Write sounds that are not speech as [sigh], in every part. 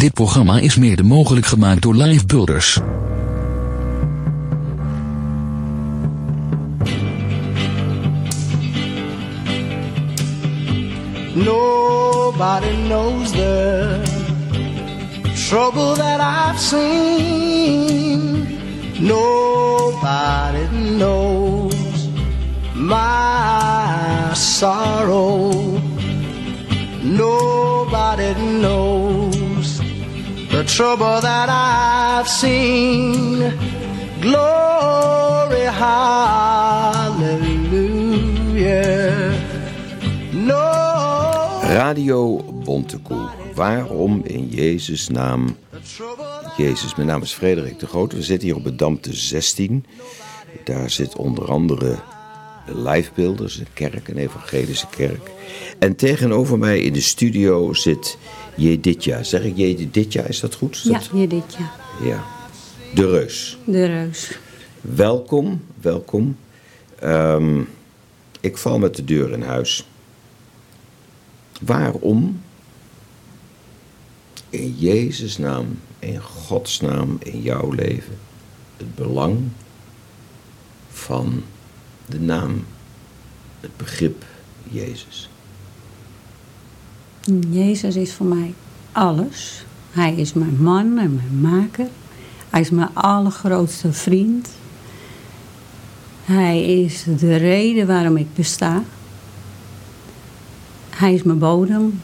Dit programma is mede mogelijk gemaakt door Live Builders. Nobody knows the trouble that I've seen. Nobody knows my sorrow. Nobody knows the trouble that I've seen. Glory, hallelujah. No. Radio Bontekoe. Waarom in Jezus' naam Jezus? Mijn naam is Frederik de Groot. We zitten hier op Bedamte 16. Daar zit onder andere de Livebeelders, een kerk, een evangelische kerk. En tegenover mij in de studio zit Jeditja. Zeg ik Jeditja, is dat goed? Is Ja, dat- ja. De Reus. De reus. Welkom, welkom. Ehm, ik val met de deur in huis. Waarom in Jezus' naam, in Gods naam, in jouw leven, het belang van de naam, het begrip Jezus? Jezus is voor mij alles. Hij is mijn man en mijn maker. Hij is mijn allergrootste vriend. Hij is de reden waarom ik besta. Hij is mijn bodem.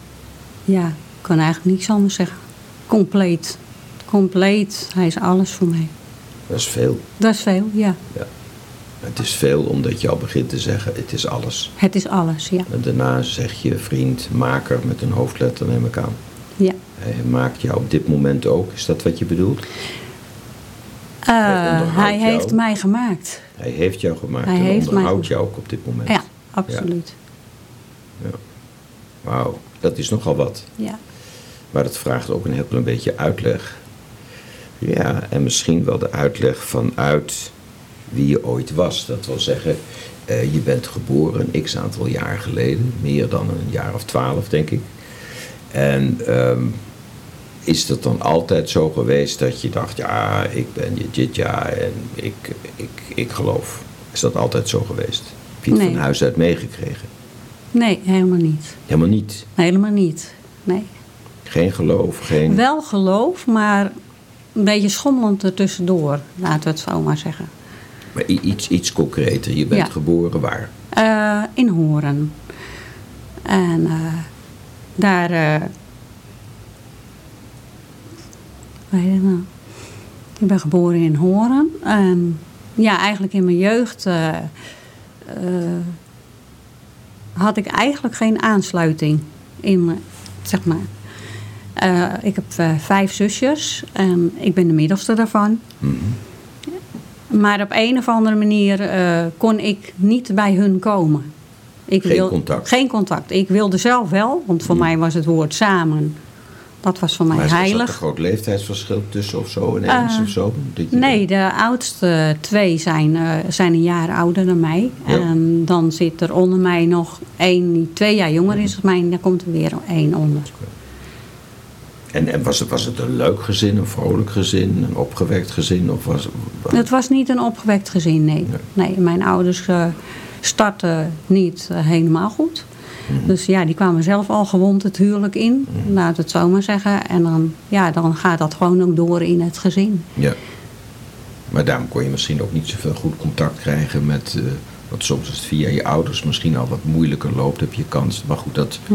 Ja, ik kan eigenlijk niks anders zeggen. Compleet. Compleet. Hij is alles voor mij. Dat is veel. Dat is veel, ja. Ja. Het is veel omdat je al begint te zeggen, het is alles. Het is alles, ja. En daarna zeg je vriend, maker met een hoofdletter, neem ik aan. ja. Hij maakt jou op dit moment ook, is dat wat je bedoelt? Eh, hij jou. heeft mij gemaakt. Hij heeft jou gemaakt Hij en heeft onderhoudt jou ook op dit moment. Ja, absoluut. Wauw, dat is nogal wat. Ja. Maar dat vraagt ook een heel klein beetje uitleg. Ja, en misschien wel de uitleg vanuit wie je ooit was. Dat wil zeggen, eh, je bent geboren x aantal jaar geleden. Meer dan een jaar of twaalf, denk ik. En ehm, is het dan altijd zo geweest dat je dacht, ja, ik ben je dit jaar en ik, ik, ik geloof. Is dat altijd zo geweest? Heb je het Nee. van huis uit meegekregen? Nee, helemaal niet. Helemaal niet. Helemaal niet. Nee. Geen geloof, geen... Wel geloof, maar een beetje schommelend ertussendoor, laten we het zo maar zeggen. Maar iets, iets concreter. Je bent Ja. geboren waar? Eh, in Horen. En eh, daar. eh weet je nou? Ik ben geboren in Horen. En ja, eigenlijk in mijn jeugd had ik eigenlijk geen aansluiting in mijn, zeg maar. Ik heb vijf zusjes en ik ben de middelste daarvan. Maar op een of andere manier eh, kon ik niet bij hun komen. Ik Geen contact. Geen contact. Ik wilde zelf wel, want voor mij was het woord samen. Dat was voor mij maar is er een heilig. groot leeftijdsverschil tussen of zo ineens Eh, of zo? Nee, de oudste twee zijn, eh, zijn een jaar ouder dan mij. Ja. En dan zit er onder mij nog één die twee jaar jonger is dan mij. En dan komt er weer één onder. En, en was, het, was het een leuk gezin, een vrolijk gezin, een opgewekt gezin? Of was, was- Het was niet een opgewekt gezin, nee. Nee, mijn ouders eh, startten niet eh, helemaal goed. Mhm. Dus ja, die kwamen zelf al gewond het huwelijk in, laat het zo maar zeggen. En dan, ja, dan gaat dat gewoon ook door in het gezin. Ja. Maar daarom kon je misschien ook niet zoveel goed contact krijgen met... eh want soms het via je ouders misschien al wat moeilijker loopt, heb je kans. Maar goed, dat... Hm.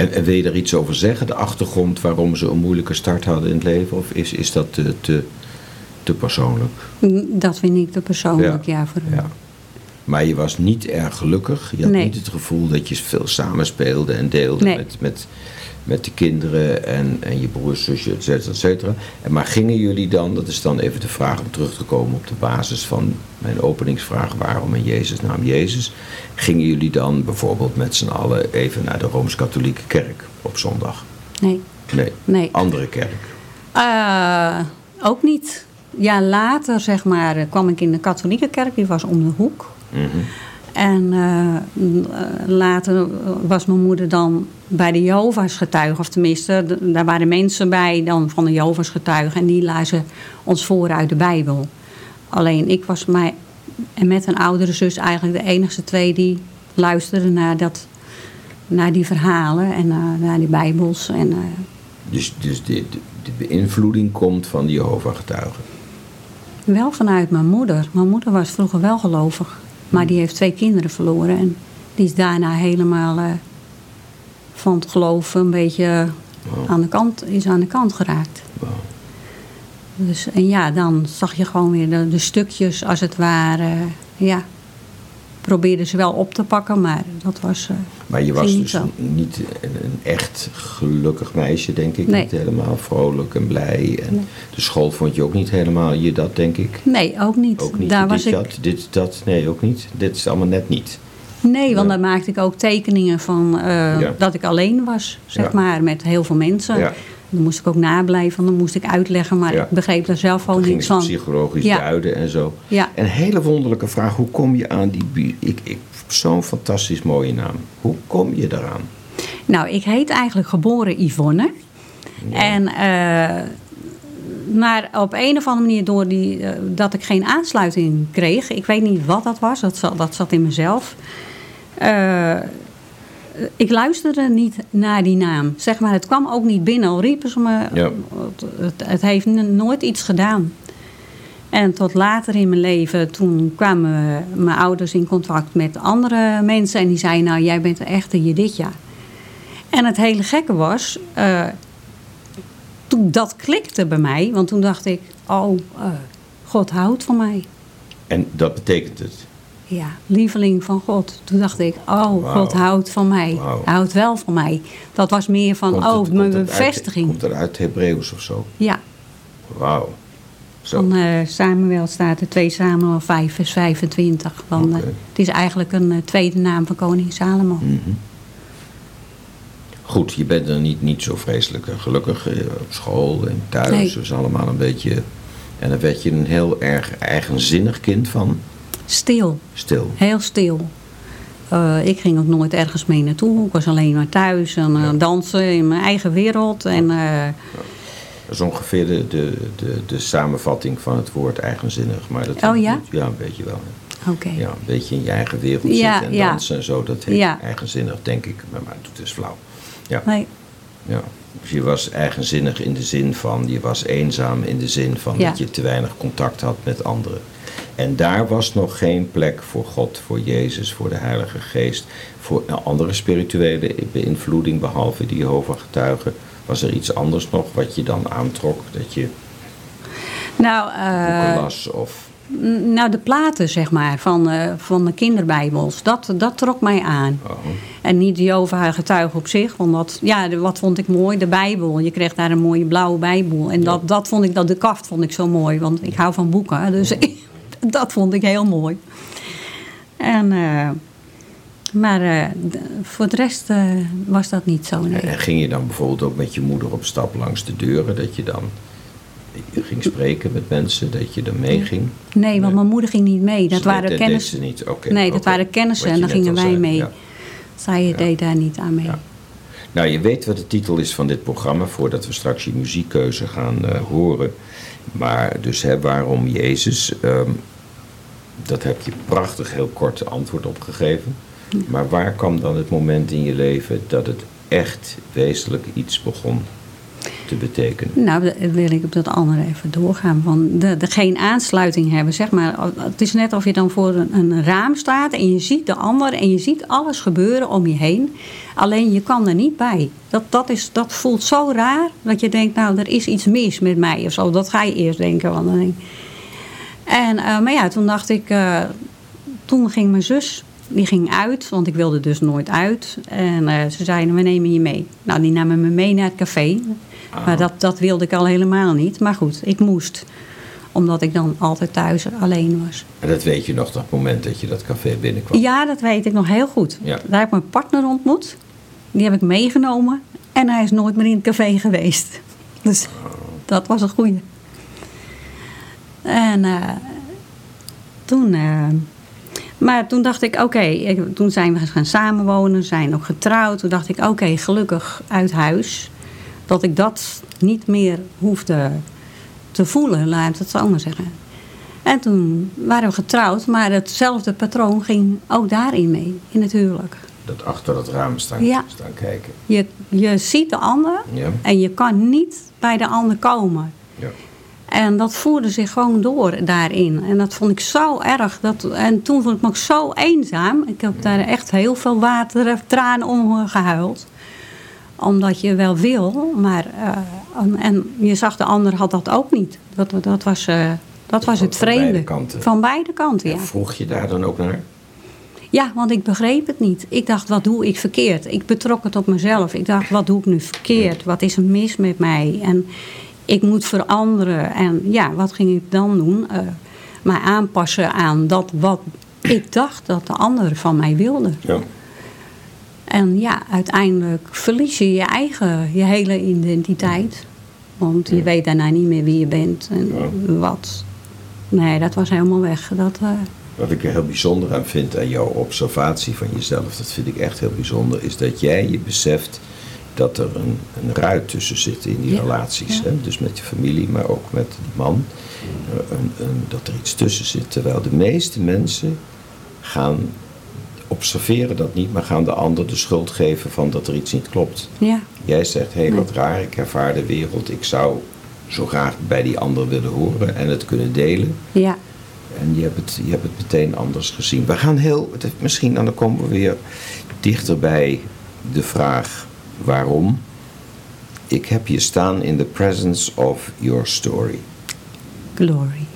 En, en wil je er iets over zeggen, de achtergrond waarom ze een moeilijke start hadden in het leven? Of is, is dat te, te, te persoonlijk? Dat vind ik te persoonlijk, ja, voor ja. Maar je was niet erg gelukkig. Je had Nee. niet het gevoel dat je veel samenspeelde en deelde Nee. met, met, met de kinderen en, en je broers, zusje, et cetera, et cetera. En maar gingen jullie dan, dat is dan even de vraag om terug te komen op de basis van mijn openingsvraag, waarom in Jezus naam Jezus, gingen jullie dan bijvoorbeeld met z'n allen even naar de Rooms-Katholieke kerk op zondag? Nee, Nee, nee. andere kerk. Eh, ook niet. Ja, later zeg maar eh, kwam ik in de katholieke kerk, die was om de hoek. Mhm. En eh, eh, later was mijn moeder dan bij de Jehovah's getuigen. Of tenminste, daar waren mensen bij dan van de Jehovah's getuigen. En die lazen ons voor uit de Bijbel. Alleen ik was mij, en met een oudere zus eigenlijk de enige twee die luisterden naar, dat, naar die verhalen en naar, naar die Bijbels. En, eh, Dus, dus de, de, de beïnvloeding komt van de Jehovah-getuigen. Wel vanuit mijn moeder. Mijn moeder was vroeger wel gelovig. Maar die heeft twee kinderen verloren. En die is daarna helemaal eh, van het geloven een beetje Wow. aan, de kant, is aan de kant geraakt. Dus, en ja, dan zag je gewoon weer de, de stukjes als het ware. Ja, probeerden ze wel op te pakken, maar dat was... eh, Maar je was dus zo. niet een, een echt gelukkig meisje, denk ik. Nee. Niet helemaal vrolijk en blij. En de school vond je ook niet helemaal je dat, denk ik. Nee, ook niet. Ook niet Daar dit, was ik, dat, dit, dat. Nee, ook niet. Dit is allemaal net niet. Nee, want Ja. dan maakte ik ook tekeningen van eh, Ja. dat ik alleen was, zeg Ja. maar, met heel veel mensen. Ja. Dan moest ik ook nablijven, dan moest ik uitleggen, maar ik begreep er zelf niks het van. psychologisch duiden en zo. Ja. Een hele wonderlijke vraag. Hoe kom je aan die... Ik, ik, Zo'n fantastisch mooie naam. Hoe kom je daaraan? Nou, ik heet eigenlijk geboren Yvonne. En, eh, maar op een of andere manier, door die, eh, dat ik geen aansluiting kreeg, ik weet niet wat dat was, dat zat, dat zat in mezelf. Eh, ik luisterde niet naar die naam. Zeg maar, het kwam ook niet binnen, al riepen ze me. Ja. Het, heeft nooit iets gedaan. En tot later in mijn leven, toen kwamen mijn ouders in contact met andere mensen. En die zeiden, nou, jij bent de echte Jeditja. En het hele gekke was, eh, toen dat klikte bij mij. Want toen dacht ik, oh, eh, God houdt van mij. En dat betekent het. Ja, lieveling van God. Toen dacht ik, oh. God houdt van mij. Hij houdt wel van mij. Dat was meer van, Komt oh, het- mijn komt het uit- bevestiging. Komt het uit Hebreeuws of zo? Ja, Wauw. Zo. van eh, Samuel staat er 2 Samuel 5 vers 25. Van, eh, het is eigenlijk een eh, tweede naam van koning Salomo. Mhm. Goed, je bent er niet, niet zo vreselijk gelukkig op school en thuis. Nee. Was allemaal een beetje... En dan werd je een heel erg eigenzinnig kind van. Stil, Stil. heel stil. Ik ging ook nooit ergens mee naartoe. Ik was alleen maar thuis en Ja. dansen in mijn eigen wereld. En, eh, Dat is ongeveer de, de, de, de samenvatting van het woord eigenzinnig. Maar dat Oh, ja? Ja, een beetje wel. Ja, een beetje in je eigen wereld Ja, zitten en ja. dansen en zo. Dat heet Ja. eigenzinnig, denk ik. Maar, maar het is flauw. Ja. Nee, Ja. Dus je was eigenzinnig in de zin van, je was eenzaam in de zin van dat je te weinig contact had met anderen. En daar was nog geen plek voor God, voor Jezus, voor de Heilige Geest, voor andere spirituele beïnvloeding, behalve die Jehovah-getuigen. Was er iets anders nog wat je dan aantrok? Dat je nou, eh, las of... nou, de platen, zeg maar, van, eh, van de kinderbijbels, dat, dat trok mij aan. Oh, En niet Jehovah getuigen op zich, want dat, ja, de- wat vond ik mooi? De Bijbel. Je kreeg daar een mooie blauwe Bijbel. En dat, dat vond ik, dat de kaft vond ik zo mooi, want ik hou van boeken. Dus [laughs] dat vond ik heel mooi. En, eh, maar eh, voor de rest eh, was dat niet zo, nee. En ging je dan bijvoorbeeld ook met je moeder op stap langs de deuren, dat je dan ging spreken met mensen, dat je dan meeging? Nee, want mijn moeder ging niet mee. Dat Ze waren kennissen. niet? Oké, nee, dat waren kennissen en net gingen wij mee. ja. Zij Ja. deed daar niet aan mee. Ja. Nou, je weet wat de titel is van dit programma voordat we straks je muziekkeuze gaan eh, horen. Maar dus hè, waarom Jezus? Ehm, dat heb je prachtig heel kort antwoord op gegeven. Maar waar kwam dan het moment in je leven dat het echt wezenlijk iets begon te betekenen? Nou, wil ik op dat andere even doorgaan. Van de, de geen aansluiting hebben, zeg maar. Het is net of je dan voor een, raam staat en je ziet de ander en je ziet alles gebeuren om je heen. Alleen je kan er niet bij. Dat, dat, is, dat voelt zo raar dat je denkt, nou, er is iets mis met mij of zo. Dat ga je eerst denken. Want dan En, eh, maar ja, toen dacht ik, eh, toen ging mijn zus, die ging uit, want ik wilde dus nooit uit. En eh, ze zeiden, we nemen je mee. Nou, die namen me mee naar het café. Maar dat, dat wilde ik al helemaal niet. Maar goed, ik moest. Omdat ik dan altijd thuis alleen was. En dat weet je nog, dat moment dat je dat café binnenkwam. Ja, dat weet ik nog heel goed. Ja. Daar heb ik mijn partner ontmoet. Die heb ik meegenomen. En hij is nooit meer in het café geweest. [laughs] Dus dat was een goeie. En eh, toen, eh, Maar toen dacht ik, oké, toen zijn we gaan samenwonen, zijn ook getrouwd. Toen dacht ik, oké, gelukkig uit huis. Dat ik dat niet meer hoefde te voelen, laat ik het zo maar zeggen. En toen waren we getrouwd, maar hetzelfde patroon ging ook daarin mee, in het huwelijk. Dat achter dat raam staan, Ja. staan kijken. Je, je ziet de ander Ja. en je kan niet bij de ander komen. Ja. En dat voerde zich gewoon door daarin. En dat vond ik zo erg. Dat, en toen vond ik me ook zo eenzaam. Ik heb daar echt heel veel water en tranen om gehuild. Omdat je wel wil, maar... eh, en- en je zag de ander had dat ook niet. Dat, dat was, eh, dat was Van- het van vreemde. beide kanten. Van beide kanten, ja. En vroeg je daar dan ook naar? Ja, want ik begreep het niet. Ik dacht, wat doe ik verkeerd? Ik betrok het op mezelf. Ik dacht, wat doe ik nu verkeerd? Wat is er mis met mij? En ik moet veranderen. En ja, wat ging ik dan doen? Eh mij aanpassen aan dat wat ik dacht dat de ander van mij wilde. Ja. En ja, uiteindelijk verlies je je eigen, je hele identiteit. Want je weet daarna niet meer wie je bent en Ja. wat. Nee, dat was helemaal weg. Dat, eh, Wat ik er heel bijzonder aan vind aan jouw observatie van jezelf, dat vind ik echt heel bijzonder, is dat jij je beseft dat er een, een ruit tussen zit in die Ja, relaties. ja. Hè? Dus met je familie, maar ook met die man. Eh, Een, een, dat er iets tussen zit. Terwijl de meeste mensen gaan observeren dat niet, maar gaan de ander de schuld geven van dat er iets niet klopt. ja. Jij zegt, hé, hey, wat raar, ik ervaar de wereld, ik zou zo graag bij die ander willen horen en het kunnen delen. ja. En je hebt, het, je hebt het meteen anders gezien. We gaan heel, misschien, en dan komen we weer dichter bij de vraag waarom. Ik heb je staan in the presence of your story. Glory.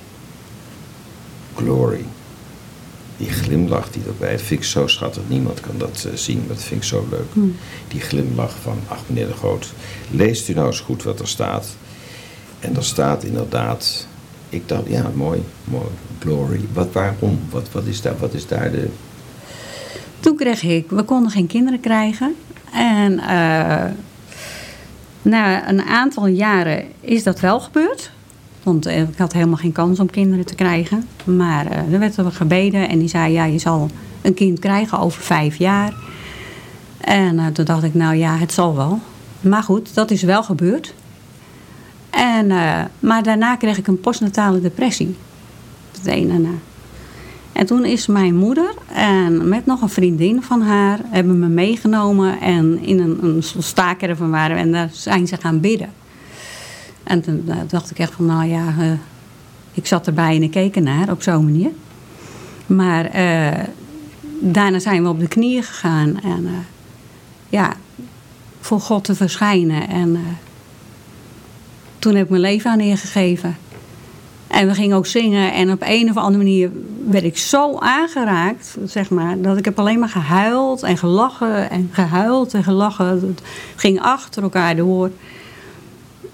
Glory. Die glimlach die erbij, dat vind ik zo schattig. Niemand kan dat eh, zien, maar dat vind ik zo leuk. Die glimlach van, ach meneer de Groot, leest u nou eens goed wat er staat. En er staat inderdaad, ik dacht, ja, mooi, mooi, glory. Wat, waarom? Wat, wat, is, daar, wat is daar de... Toen kreeg ik, we konden geen kinderen krijgen. En eh, na een aantal jaren is dat wel gebeurd. Want eh, ik had helemaal geen kans om kinderen te krijgen. Maar eh er werd er gebeden en die zei, ja, je zal een kind krijgen over vijf jaar. En toen dacht ik, nou ja, het zal wel. Maar goed, dat is wel gebeurd. En, maar daarna kreeg ik een postnatale depressie. Het een en na. En toen is mijn moeder en met nog een vriendin van haar hebben me meegenomen en in een, een staakerven waren en daar zijn ze gaan bidden. En toen eh, dacht ik echt van, nou ja, eh, ik zat erbij en ik keek ernaar op zo'n manier. Maar eh, daarna zijn we op de knieën gegaan en ja, voor God te verschijnen. En toen heb ik mijn leven aan neergegeven. En we gingen ook zingen. En op een of andere manier werd ik zo aangeraakt, zeg maar, dat ik heb alleen maar gehuild en gelachen en gehuild en gelachen. Het ging achter elkaar door.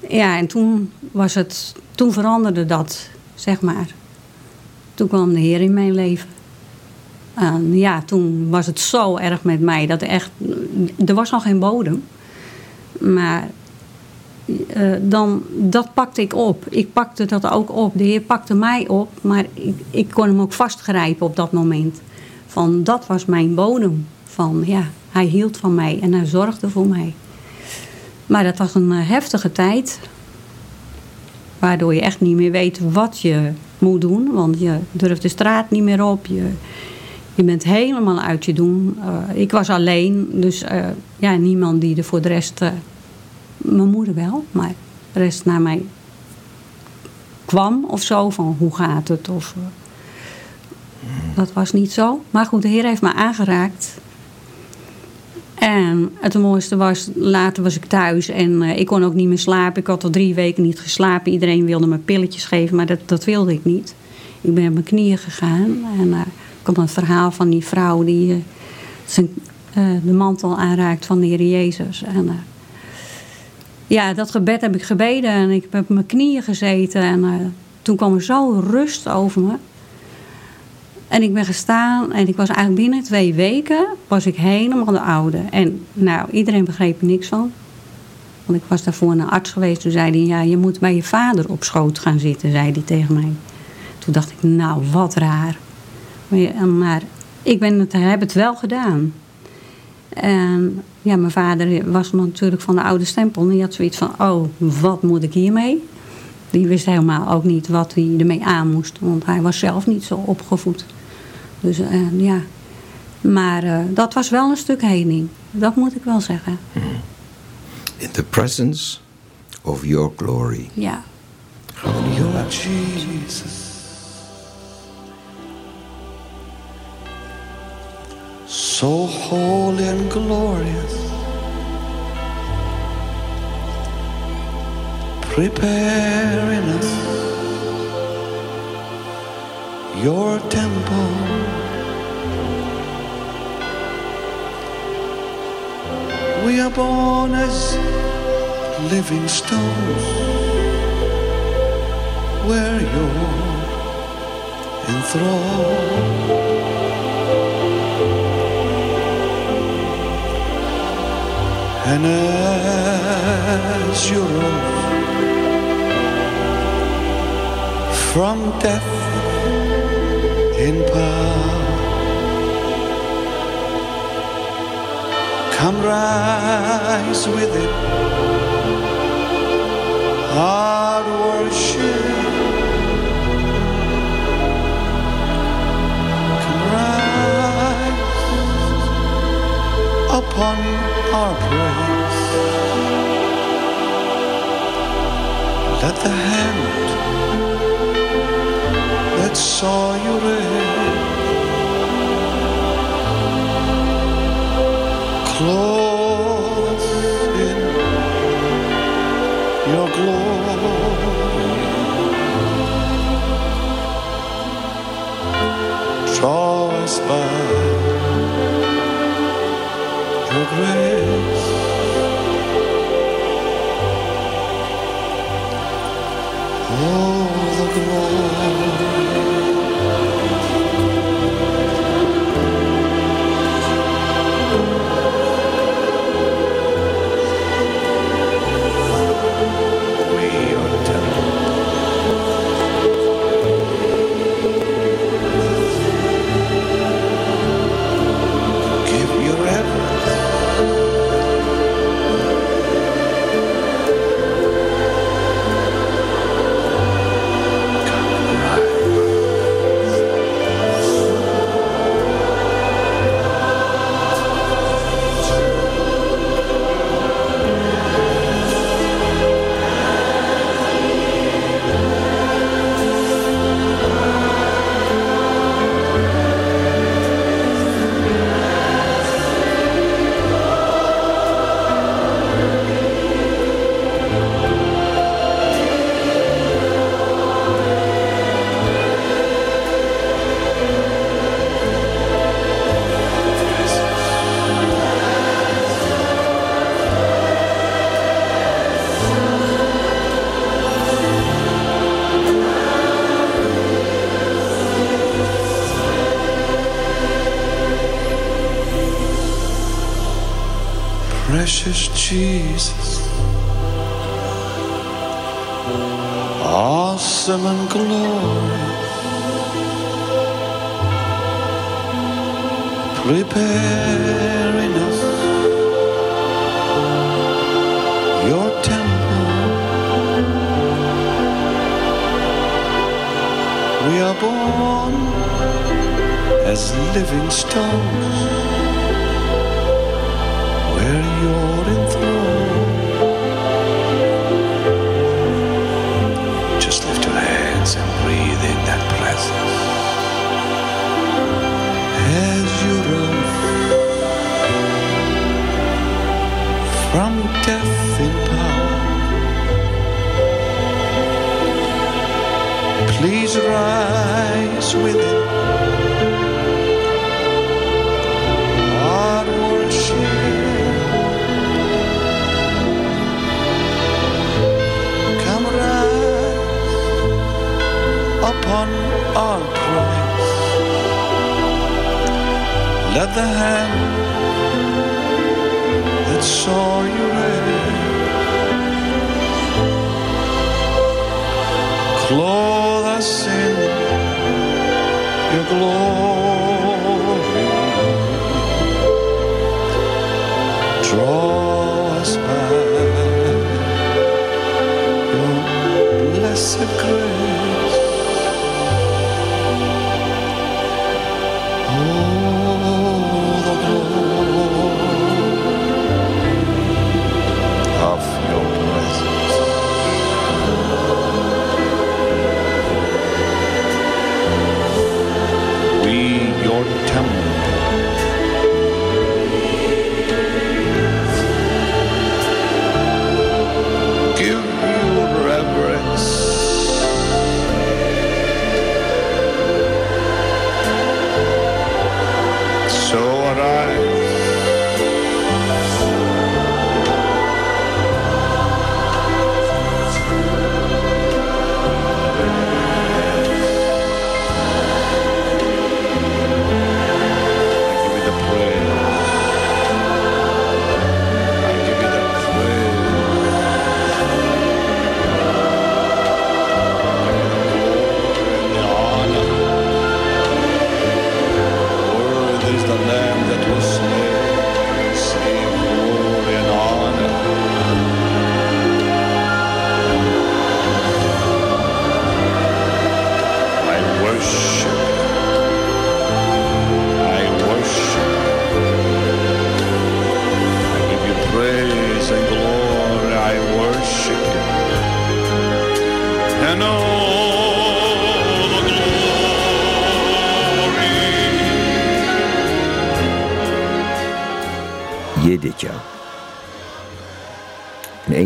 Ja, en toen was het, toen veranderde dat, zeg maar. Toen kwam de Heer in mijn leven. En ja, toen was het zo erg met mij dat echt, er was nog geen bodem. Maar eh, dan, dat pakte ik op. Ik pakte dat ook op. De Heer pakte mij op, maar ik, ik kon hem ook vastgrijpen op dat moment. Van dat was mijn bodem. Van ja, hij hield van mij en hij zorgde voor mij. Maar dat was een eh, heftige tijd. Waardoor je echt niet meer weet wat je moet doen. Want je durft de straat niet meer op. Je, je bent helemaal uit je doen. Eh, ik was alleen, dus ja, niemand die er voor de rest. Mijn moeder wel, maar de rest naar mij kwam of zo. Van hoe gaat het? Of, eh, dat was niet zo. Maar goed, de Heer heeft me aangeraakt. En het mooiste was, later was ik thuis en eh, ik kon ook niet meer slapen. Ik had al drie weken niet geslapen. Iedereen wilde me pilletjes geven, maar dat, dat wilde ik niet. Ik ben op mijn knieën gegaan en eh ik had een verhaal van die vrouw die eh, de mantel aanraakt van de Heer Jezus. En, ja, dat gebed heb ik gebeden en ik heb op mijn knieën gezeten. En eh, toen kwam er zo rust over me. En ik ben gestaan en ik was eigenlijk binnen twee weken was ik helemaal de oude. En nou, iedereen begreep er niks van. Want ik was daarvoor naar arts geweest. Toen zei hij, ja, je moet bij je vader op schoot gaan zitten, zei hij tegen mij. Toen dacht ik, nou, wat raar. Maar, maar ik ben het, heb het wel gedaan. En ja, mijn vader was natuurlijk van de oude stempel. En die had zoiets van, oh, wat moet ik hiermee? Die wist helemaal ook niet wat hij ermee aan moest. Want hij was zelf niet zo opgevoed. Dus eh, ja. Maar eh, dat was wel een stuk hening. Dat moet ik wel zeggen. In the presence of your glory. Ja. Your Jesus. So holy and glorious. Preparing us your temple. We are born as living stones where you're enthralled. And as you rose from death in power, come rise with it, our worship. Come rise upon our praise. Let the hand that saw you raise clothe in your glory. Draw us by your grace. Oh, the glory. Precious Jesus, rise within our worship. Come rise upon our praise. Let the hand that saw you raise glory. Us your blessed grace.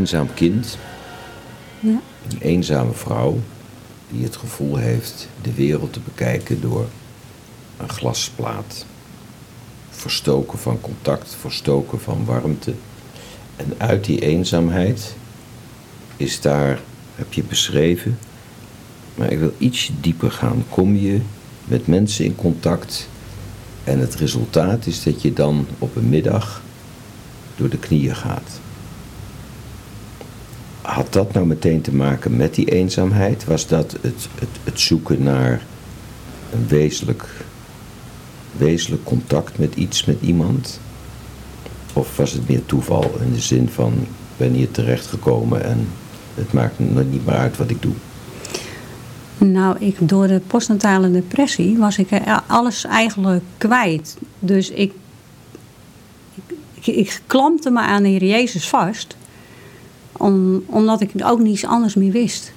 Eenzaam kind, Ja. een eenzame vrouw die het gevoel heeft de wereld te bekijken door een glasplaat. Verstoken van contact, verstoken van warmte. En uit die eenzaamheid is daar, heb je beschreven, maar ik wil iets dieper gaan. Kom je met mensen in contact en het resultaat is dat je dan op een middag door de knieën gaat. Had dat nou meteen te maken met die eenzaamheid? Was dat het, het, het zoeken naar een wezenlijk, wezenlijk contact met iets, met iemand? Of was het meer toeval in de zin van, ik ben hier terechtgekomen en het maakt niet meer uit wat ik doe? Nou, ik, door de postnatale depressie was ik alles eigenlijk kwijt. Dus ik, ik, ik klampte me aan de Heer Jezus vast. Om, omdat ik ook niets anders meer wist.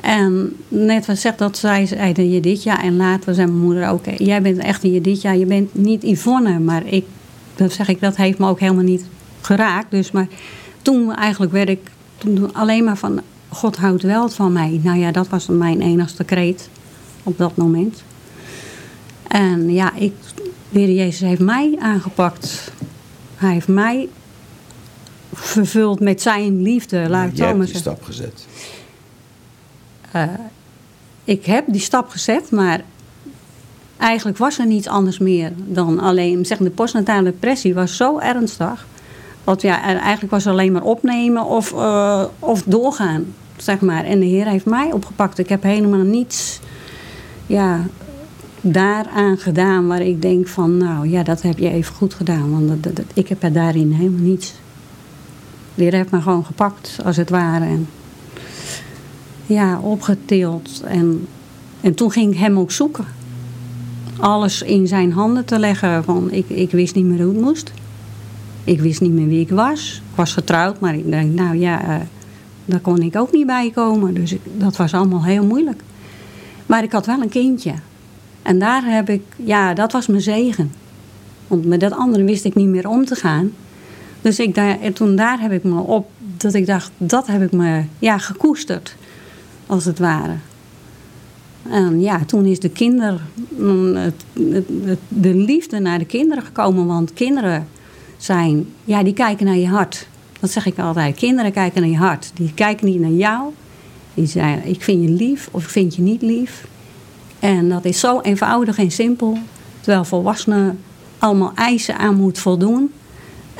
En net wat zegt dat zij zeiden je dit jaar en later zei mijn moeder ook. Jij bent echt een je dit jaar. Je bent niet Yvonne, maar ik, dat zeg ik, dat heeft me ook helemaal niet geraakt. Dus maar toen eigenlijk werd ik toen alleen maar van God houdt wel van mij. Nou ja, dat was mijn enigste kreet op dat moment. En ja, ik, de Jezus heeft mij aangepakt. Hij heeft mij vervuld met zijn liefde, laat ik het Jij zo maar hebt die stap gezet. Ik heb die stap gezet, maar eigenlijk was er niets anders meer dan alleen. Zeg, de postnatale depressie was zo ernstig. Want ja, eigenlijk was alleen maar opnemen of, eh, of doorgaan, zeg maar. En de Heer heeft mij opgepakt. Ik heb helemaal niets ja, daaraan gedaan waar ik denk van... nou ja, dat heb je even goed gedaan. Want dat, dat- dat- ik heb er daarin helemaal niets. Heer heeft me gewoon gepakt, als het ware. En ja, opgetild. En, en toen ging ik hem ook zoeken. Alles in zijn handen te leggen. Van, ik, ik wist niet meer hoe het moest. Ik wist niet meer wie ik was. Ik was getrouwd, maar ik denk, nou ja, eh, daar kon ik ook niet bij komen. Dus dat was allemaal heel moeilijk. Maar ik had wel een kindje. En daar heb ik, ja, dat was mijn zegen. Want met dat andere wist ik niet meer om te gaan. Dus ik daar, en toen daar heb ik me op, dat ik dacht, dat heb ik me ja, gekoesterd, als het ware. En ja, toen is de kinder, mm, de liefde naar de kinderen gekomen. Want kinderen zijn, ja, die kijken naar je hart. Dat zeg ik altijd. Kinderen kijken naar je hart. Die kijken niet naar jou. Die zeggen, ik vind je lief of ik vind je niet lief. En dat is zo eenvoudig en simpel. Terwijl volwassenen allemaal eisen aan moet voldoen.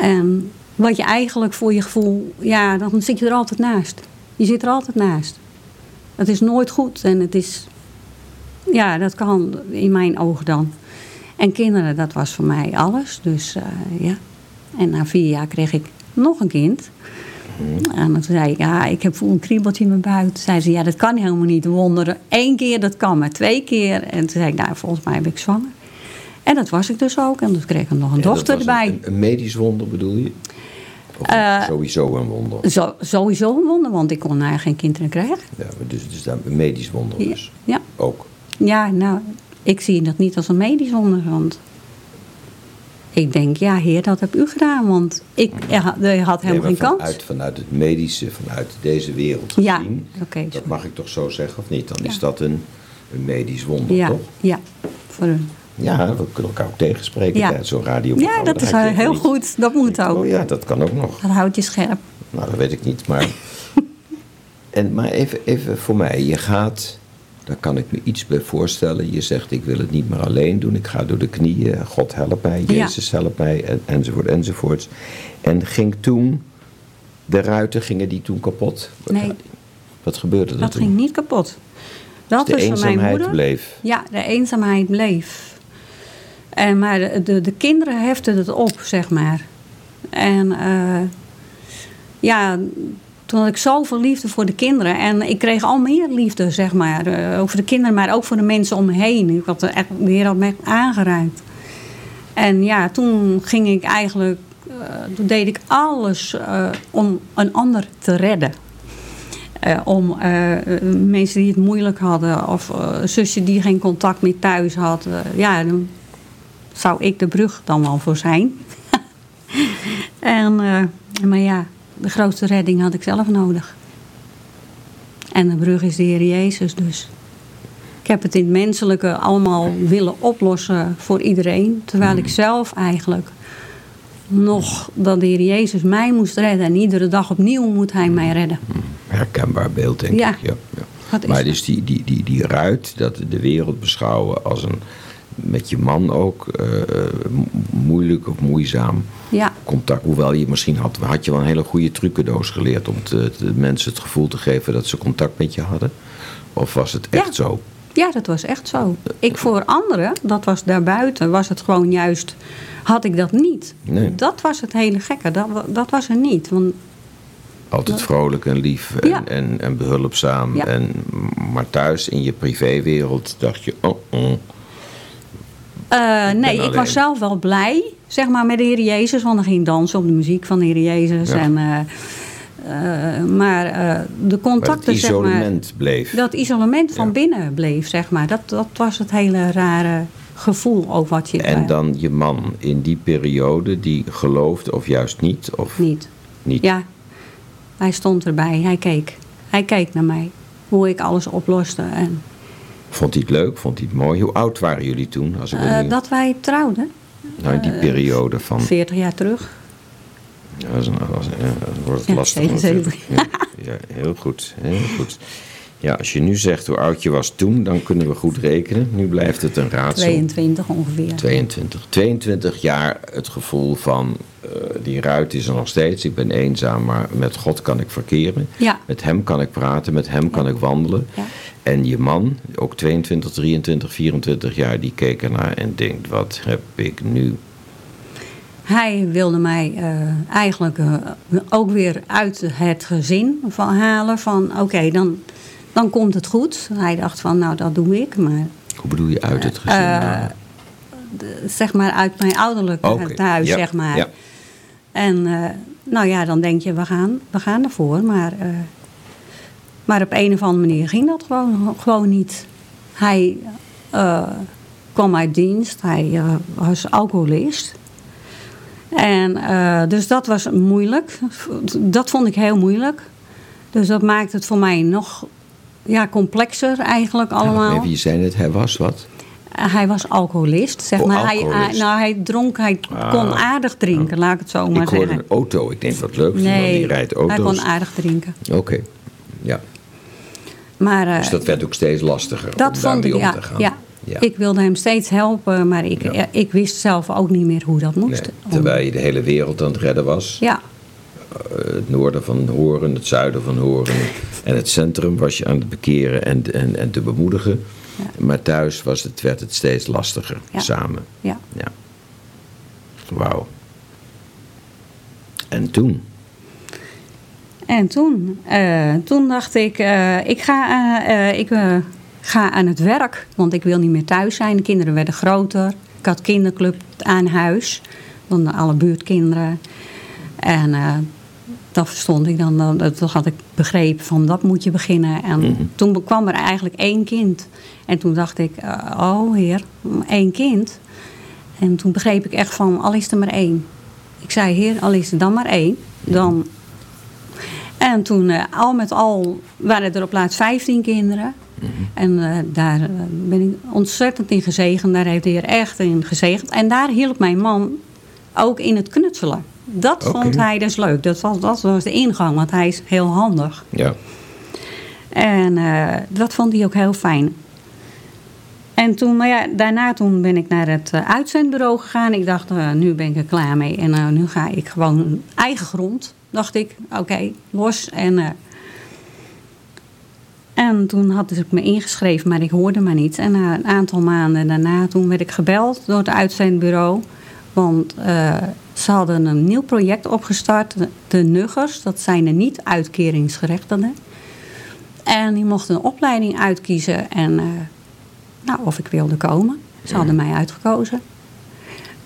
En wat je eigenlijk voor je gevoel, ja, dan zit je er altijd naast. Je zit er altijd naast. Het is nooit goed en het is, ja, dat kan in mijn ogen dan. En kinderen, dat was voor mij alles. Dus eh, ja. En na vier jaar kreeg ik nog een kind. En toen zei ik, ja, ik heb voel een kriebeltje in mijn buik. Toen zei ze, ja, dat kan helemaal niet. Wonderen, Eén keer, dat kan maar twee keer. En toen zei ik, nou, volgens mij ben ik zwanger. En dat was ik dus ook. En toen kreeg ik nog een En dat dochter erbij. Een, een medisch wonder bedoel je? Of Eh, sowieso een wonder? Zo, sowieso een wonder, want ik kon eigenlijk geen kinderen krijgen. Ja, dus, dus dan een medisch wonder Ja, dus. ja. Ook. Ja, nou, ik zie dat niet als een medisch wonder. Want ik denk, ja, heer, dat heb u gedaan. Want ik eh, had, Nee, helemaal geen kans. vanuit, vanuit het medische, vanuit deze wereld Ja, gezien. oké, dat sorry. mag ik toch zo zeggen of niet? Dan Ja. is dat een, een medisch wonder, Ja, toch? ja, voor een, Ja, we kunnen elkaar ook tegenspreken Ja. tijdens zo'n radioprogramma. ja, dat Dat is heel niet. goed. Dat moet ook. Oh ja, dat kan ook nog. Dat houdt je scherp. Nou, dat weet ik niet, maar... [laughs] en, maar even, even voor mij, je gaat... Daar kan ik me iets bij voorstellen. Je zegt, ik wil het niet meer alleen doen. Ik ga door de knieën. God help mij. Ja. Jezus help mij. En, enzovoort, enzovoorts. En ging toen... De ruiten, gingen die toen kapot? Wat- Nee. Wat gebeurde er Dat toen? ging niet kapot. Dat Dus de mijn eenzaamheid moeder. bleef. Ja, de eenzaamheid bleef. En, maar de, de, de kinderen heften het op, zeg maar. En eh, ja, toen had ik zoveel liefde voor de kinderen. En ik kreeg al meer liefde, zeg maar. eh, voor de kinderen, maar ook voor de mensen om me heen. Ik had echt, de Heer had me. En ja, toen ging ik eigenlijk... eh, toen deed ik alles om een ander te redden. Eh, om mensen die het moeilijk hadden of een zusje die geen contact meer thuis had. ja, zou ik de brug dan wel voor zijn. [laughs] en, eh, maar ja, de grootste redding had ik zelf nodig. En de brug is de Heer Jezus dus. Ik heb het in het menselijke allemaal willen oplossen voor iedereen. Terwijl ik zelf eigenlijk nog dat de Heer Jezus mij moest redden. En iedere dag opnieuw moet hij mij redden. Herkenbaar beeld, denk Ja. ik. Ja, ja. Maar dus die, die, die, die ruit, dat de wereld beschouwen als een... Met je man ook eh, mo- moeilijk of moeizaam Ja. contact. Hoewel je misschien had, had je wel een hele goede trucendoos geleerd om te, de mensen het gevoel te geven dat ze contact met je hadden. Of was het echt Ja. zo? Ja, dat was echt zo. Ik voor anderen, dat was daarbuiten, was het gewoon juist, had ik dat niet. Nee. Dat was het hele gekke, dat, dat was er niet. Want, Altijd vrolijk en lief en, Ja. en, en behulpzaam. Ja. En, maar thuis in je privéwereld dacht je, oh, oh. Eh, nee, ik was zelf wel blij, zeg maar, met de Heer Jezus. Want dan ging dansen op de muziek van de Heer Jezus. Ja. En, eh, eh, maar de Maar contacten, zeg maar, isolement bleef. dat isolement van Ja. binnen bleef, zeg maar. Dat, dat was het hele rare gevoel ook wat je... En dan je man in die periode die geloofde of juist niet? Of Niet. niet? Ja, hij stond erbij. Hij keek. Hij keek naar mij. Hoe ik alles oploste. En, Vond hij het leuk? Vond hij het mooi? Hoe oud waren jullie toen? Als ik eh, dat wij trouwden, nou, in die periode van... 40 jaar terug. Ja, dat een, dat een- wordt het lastig 77. natuurlijk. Ja, ja, heel goed, heel goed. Ja, als je nu zegt hoe oud je was toen, dan kunnen we goed rekenen. Nu blijft het een raadsel. 22 ongeveer. 22. 22 jaar het gevoel van, eh, die ruit is er nog steeds. Ik ben eenzaam, maar met God kan ik verkeren. Ja. Met hem kan ik praten, met hem kan ik wandelen. Ja. En je man, ook 22, 23, 24 jaar, die keek ernaar en denkt, wat heb ik nu? Hij wilde mij eh, eigenlijk eh, ook weer uit het gezin van halen. Van oké, dan, dan komt het goed. Hij dacht van nou dat doe ik. Maar Hoe bedoel je uit het gezin? Eh, Nou, de- zeg maar uit mijn ouderlijk Oké, thuis, ja, zeg maar. ja. En nou ja, dan denk je, we gaan, we gaan ervoor. Maar, maar op een of andere manier ging dat gewoon, gewoon niet. Hij eh, kwam uit dienst, hij eh, was alcoholist. En eh, dus dat was moeilijk. Dat vond ik heel moeilijk. Dus dat maakt het voor mij nog ja, complexer eigenlijk allemaal. Even, je zei net, hij was wat? Hij was alcoholist, zeg Oh, maar. Hij, alcoholist. hij- nou, hij dronk, hij Ah. kon aardig drinken, laat ik het zo maar ik hoorde zeggen. een auto. Ik denk, wat leuk. Nee, die rijdt hij kon aardig drinken. Oké, ja. Maar eh, Dus dat werd ook steeds lastiger dat om daarmee om ja, te gaan. ja. Ik wilde hem steeds helpen, maar ik, Ja. eh, ik wist zelf ook niet meer hoe dat moest. Terwijl je de hele wereld aan het redden was. Ja, Eh, het noorden van Horen, het zuiden van Horen. En het centrum was je aan het bekeren en, en, en te bemoedigen. Ja. Maar thuis was het, werd het steeds lastiger Ja. samen. ja. Ja. Wauw. En toen? En toen, eh, toen dacht ik, eh, ik, ga, eh, ik ga aan het werk. Want ik wil niet meer thuis zijn. De kinderen werden groter. Ik had kinderclub aan huis. Dan alle buurtkinderen. En dat verstond ik dan. Dat had ik begrepen van dat moet je beginnen. En toen kwam er eigenlijk één kind. En toen dacht ik, oh heer, één kind. En toen begreep ik echt van, al is er maar één. Ik zei, heer, al is er dan maar één. Dan... En toen, eh, al met al, waren er op plaats 15 kinderen. En eh, daar eh, ben ik ontzettend in gezegend. Daar heeft de heer echt in gezegend. En daar hielp mijn man ook in het knutselen. Dat vond hij dus leuk. Dat was, dat was de ingang, want hij is heel handig. Ja. En dat vond hij ook heel fijn. En toen, maar ja, daarna toen ben ik naar het uitzendbureau gegaan. Ik dacht, nu ben ik er klaar mee. En nu ga ik gewoon eigen grond. Dacht ik, oké, los. En, eh, en toen had ik me ingeschreven, maar ik hoorde maar niet. En na een aantal maanden daarna, toen werd ik gebeld door het uitzendbureau. Want eh, ze hadden een nieuw project opgestart. De Nuggers, dat zijn de niet-uitkeringsgerechtigden. En die mochten een opleiding uitkiezen en eh, nou, of ik wilde komen. Ze hadden mij uitgekozen.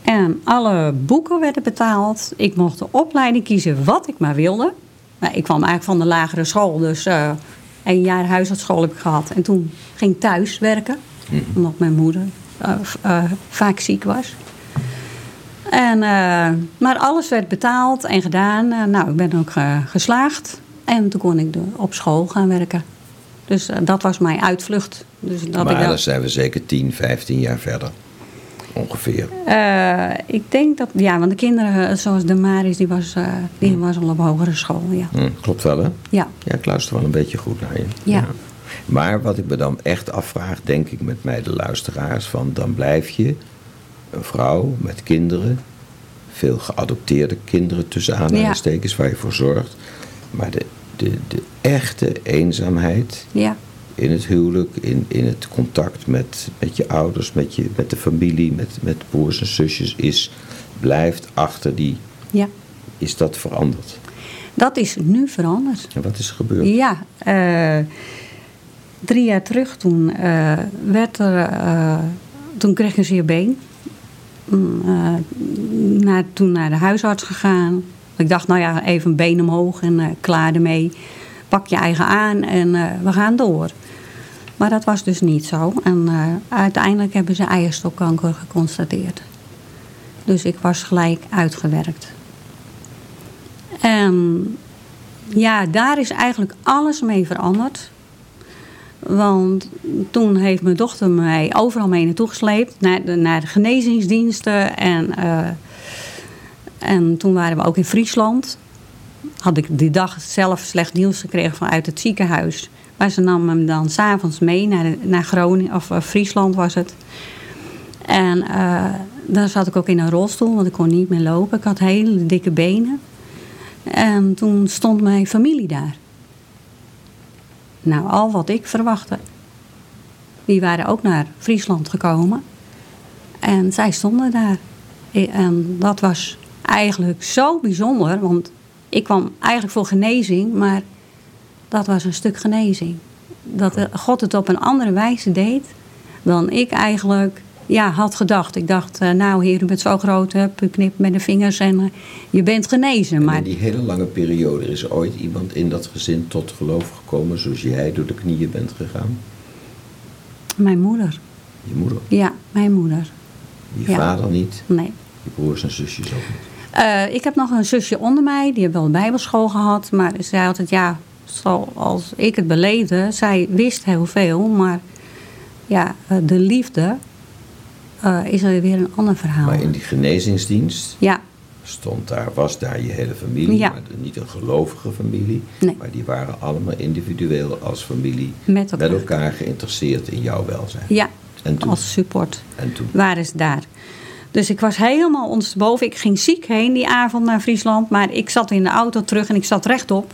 En alle boeken werden betaald. Ik mocht de opleiding kiezen wat ik maar wilde. Nou, ik kwam eigenlijk van de lagere school, dus eh een jaar huisartschool heb ik gehad. En toen ging ik thuis werken, omdat mijn moeder eh, eh, vaak ziek was. En, maar alles werd betaald en gedaan. Nou, ik ben ook geslaagd. En toen kon ik de- op school gaan werken. Dus dat was mijn uitvlucht. Dus dat maar ik dan zijn we zeker 10, 15 jaar verder. Ongeveer. Eh, ik denk dat, ja, want de kinderen eh, zoals de Maris, die was, eh, die was al op hogere school. Ja. Hm, klopt wel, hè? ja. Ja, ik luister wel een beetje goed naar je. Ja. Maar wat ik me dan echt afvraag, denk ik met mij de luisteraars, van dan blijf je een vrouw met kinderen, veel geadopteerde kinderen tussen aanhalingstekens, waar je voor zorgt. Maar de, de, de echte eenzaamheid Ja. In het huwelijk, in, in het contact met, met je ouders, met, je, met de familie, met, met broers en zusjes, is, blijft achter die. ja, Is dat veranderd? dat is nu veranderd. En wat is er gebeurd? Ja, eh, drie jaar terug toen eh, werd er, eh, toen kreeg ik een zeer been. Mm, naar, toen naar de huisarts gegaan. Ik dacht, nou ja, even een been omhoog en klaar ermee. Pak je eigen aan en we gaan door. Maar dat was dus niet zo. En eh, uiteindelijk hebben ze eierstokkanker geconstateerd. Dus ik was gelijk uitgewerkt. En ja, daar is eigenlijk alles mee veranderd. Want toen heeft mijn dochter mij overal mee naartoe gesleept. Naar de, naar de genezingsdiensten. En, eh, en toen waren we ook in Friesland. Had ik die dag zelf slecht nieuws gekregen vanuit het ziekenhuis. Maar ze nam hem dan s'avonds mee naar, de- naar Groningen, of eh, Friesland was het. En eh daar zat ik ook in een rolstoel, want ik kon niet meer lopen. Ik had hele dikke benen. En toen stond mijn familie daar. Nou, al wat ik verwachtte. Die waren ook naar Friesland gekomen. En zij stonden daar. En dat was eigenlijk zo bijzonder, want ik kwam eigenlijk voor genezing, maar dat was een stuk genezing. Dat God het op een andere wijze deed dan ik eigenlijk ja, had gedacht. Ik dacht, eh, nou heer, u bent zo groot, hup, u knipt met de vingers en eh, je bent genezen. En Maar in die hele lange periode is ooit iemand in dat gezin tot geloof gekomen zoals jij door de knieën bent gegaan? mijn moeder, Je moeder, ja, mijn moeder, je Ja. vader niet, nee. je broers en zusjes ook niet. Eh, ik heb nog een zusje onder mij, die heeft wel een bijbelschool gehad. Maar zei altijd, ja, zoals ik het beleefde, zij wist heel veel. Maar ja, eh, de liefde eh, is er weer een ander verhaal. Maar in die genezingsdienst Ja, stond daar, was daar je hele familie, Ja. maar niet een gelovige familie, Nee. maar die waren allemaal individueel als familie Met elkaar. met elkaar geïnteresseerd in jouw welzijn. ja En toen? als support En toen? waren ze daar. Dus ik was helemaal ondersteboven. Ik ging ziek heen die avond naar Friesland. Maar ik zat in de auto terug en ik zat rechtop.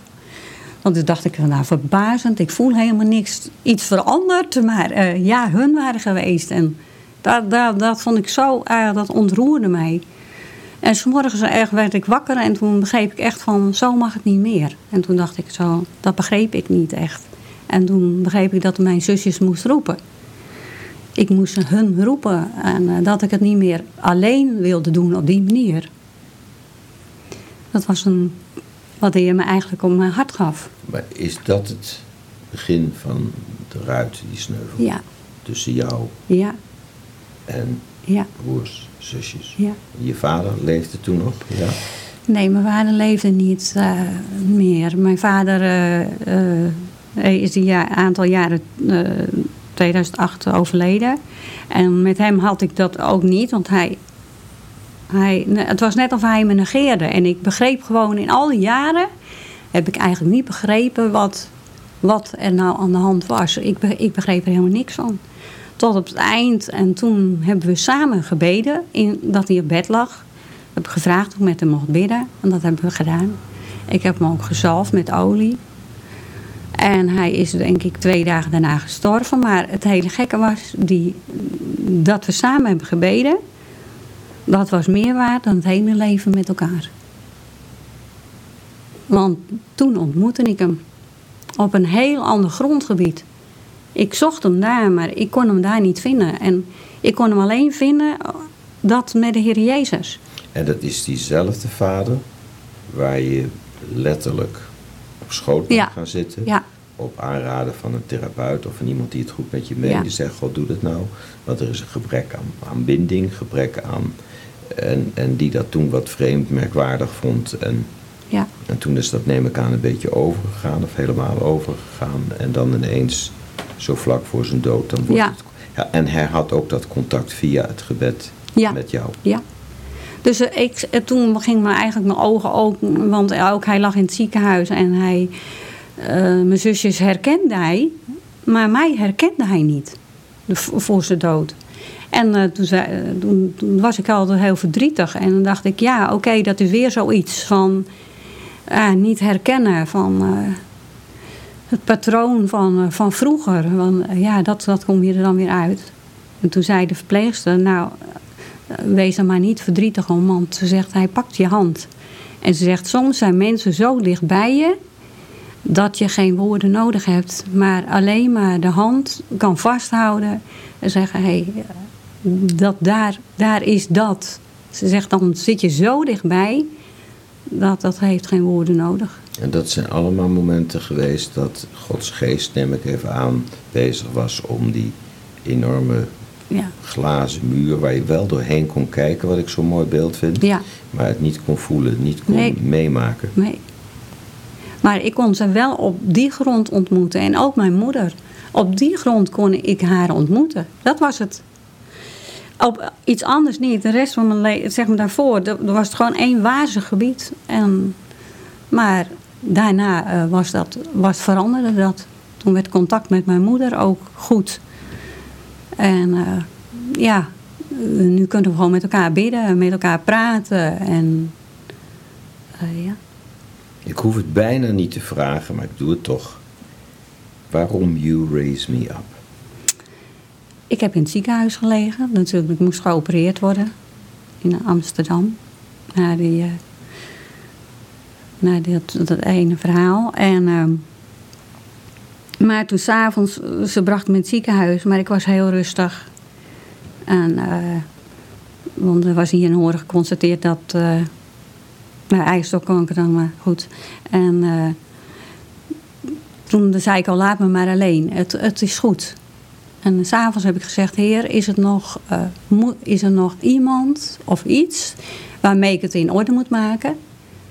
Want toen dacht ik, nou verbazend, ik voel helemaal niks. Iets veranderd, maar eh, ja, hun waren geweest. En dat, dat, dat vond ik zo, eh, dat ontroerde mij. En s'morgens echt werd ik wakker en toen begreep ik echt van, zo mag het niet meer. En toen dacht ik zo, dat begreep ik niet echt. En toen begreep ik dat mijn zusjes moest roepen. Ik moest hun roepen en eh, dat ik het niet meer alleen wilde doen op die manier. Dat was een, wat Heer me eigenlijk op mijn hart gaf. Maar is dat het begin van de ruit die sneuvel? Ja, Tussen jou ja, en ja, broers, zusjes? ja. Je vader leefde toen nog? Ja. Nee, mijn vader leefde niet eh, meer. Mijn vader hij is een ja- aantal jaren, eh 2008, overleden. En met hem had ik dat ook niet, want hij, hij, het was net of hij me negeerde. En ik begreep gewoon in al die jaren, heb ik eigenlijk niet begrepen wat, wat er nou aan de hand was. Ik, ik begreep er helemaal niks van. Tot op het eind. En toen hebben we samen gebeden in, dat hij op bed lag. Ik heb gevraagd of ik met hem mocht bidden. En dat hebben we gedaan. Ik heb hem ook gezalfd met olie. En hij is denk ik twee dagen daarna gestorven. Maar het hele gekke was die, dat we samen hebben gebeden. Dat was meer waard dan het hele leven met elkaar. Want toen ontmoette ik hem. Op een heel ander grondgebied. Ik zocht hem daar, maar ik kon hem daar niet vinden. En ik kon hem alleen vinden dat met de Heer Jezus. En dat is diezelfde vader waar je letterlijk op schoot Ja. gaan zitten. Ja, Op aanraden van een therapeut of van iemand die het goed met je meent. Ja. Die zegt, God doe dat nou. Want er is een gebrek aan, aan binding, gebrek aan... En, en die dat toen wat vreemd, merkwaardig vond. En, ja, en toen is dat neem ik aan een beetje overgegaan of helemaal overgegaan. En dan ineens, zo vlak voor zijn dood, dan wordt Ja. het... Ja, en hij had ook dat contact via het gebed Ja. met jou. ja. Dus eh, ik, eh, toen ging me eigenlijk mijn ogen open. Want ook hij lag in het ziekenhuis en hij, eh, mijn zusjes herkende hij. Maar mij herkende hij niet. Voor zijn dood. En eh, toen, zei, eh, toen, was ik altijd heel verdrietig. En dan dacht ik, ja, oké, dat is weer zoiets van eh, niet herkennen van het patroon van, van vroeger. Want ja, dat, dat kom je er dan weer uit. En toen zei de verpleegster, nou, wees er maar niet verdrietig om, want ze zegt, hij pakt je hand. En ze zegt, soms zijn mensen zo dicht bij je dat je geen woorden nodig hebt, maar alleen maar de hand kan vasthouden en zeggen, hé, hey, dat daar, daar is dat. Ze zegt, dan zit je zo dichtbij dat dat heeft geen woorden nodig. En dat zijn allemaal momenten geweest dat Gods geest, neem ik even aan, bezig was om die enorme Ja, glazen muur waar je wel doorheen kon kijken, wat ik zo'n mooi beeld vind, ja. maar het niet kon voelen, niet kon Nee. meemaken. Nee. Maar ik kon ze wel op die grond ontmoeten. En ook mijn moeder. Op die grond kon ik haar ontmoeten. Dat was het. Op iets anders niet. De rest van mijn leven, zeg maar daarvoor, er was het gewoon één wazig gebied. En, maar daarna eh, was dat, was, veranderde dat. Toen werd contact met mijn moeder ook goed. En eh, ja, eh, nu kunnen we gewoon met elkaar bidden, met elkaar praten. En ja. Ik hoef het bijna niet te vragen, maar ik doe het toch. Waarom You Raise Me Up? Ik heb in het ziekenhuis gelegen. Natuurlijk, ik moest geopereerd worden in Amsterdam. Na, die, eh, dat, dat ene verhaal. En, ehm, maar toen s'avonds, ze bracht me in het ziekenhuis, maar ik was heel rustig. En, eh, want er was hier in Horen geconstateerd dat. eh nou, eierstokkanker dan, maar goed. En toen zei ik al, laat me maar alleen. Het, het is goed. En s'avonds heb ik gezegd, heer, is, het nog, eh, is er nog iemand of iets waarmee ik het in orde moet maken?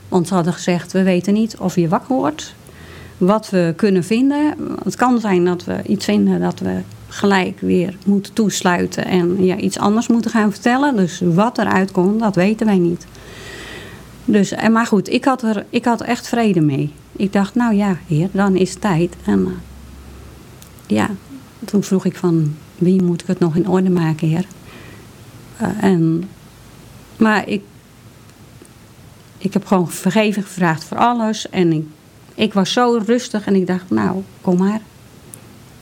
Want ze hadden gezegd, we weten niet of je wakker wordt. Wat we kunnen vinden. Het kan zijn dat we iets vinden dat we gelijk weer moeten toesluiten en ja, iets anders moeten gaan vertellen. Dus wat eruit komt, dat weten wij niet. Dus, en maar goed, ik had, er, ik had echt vrede mee. Ik dacht, nou ja, heer, dan is het tijd. En eh, ja, toen vroeg ik van, wie moet ik het nog in orde maken, heer? Eh, en, maar ik, ik heb gewoon vergeving gevraagd voor alles. En ik, ik was zo rustig en ik dacht, nou, kom maar.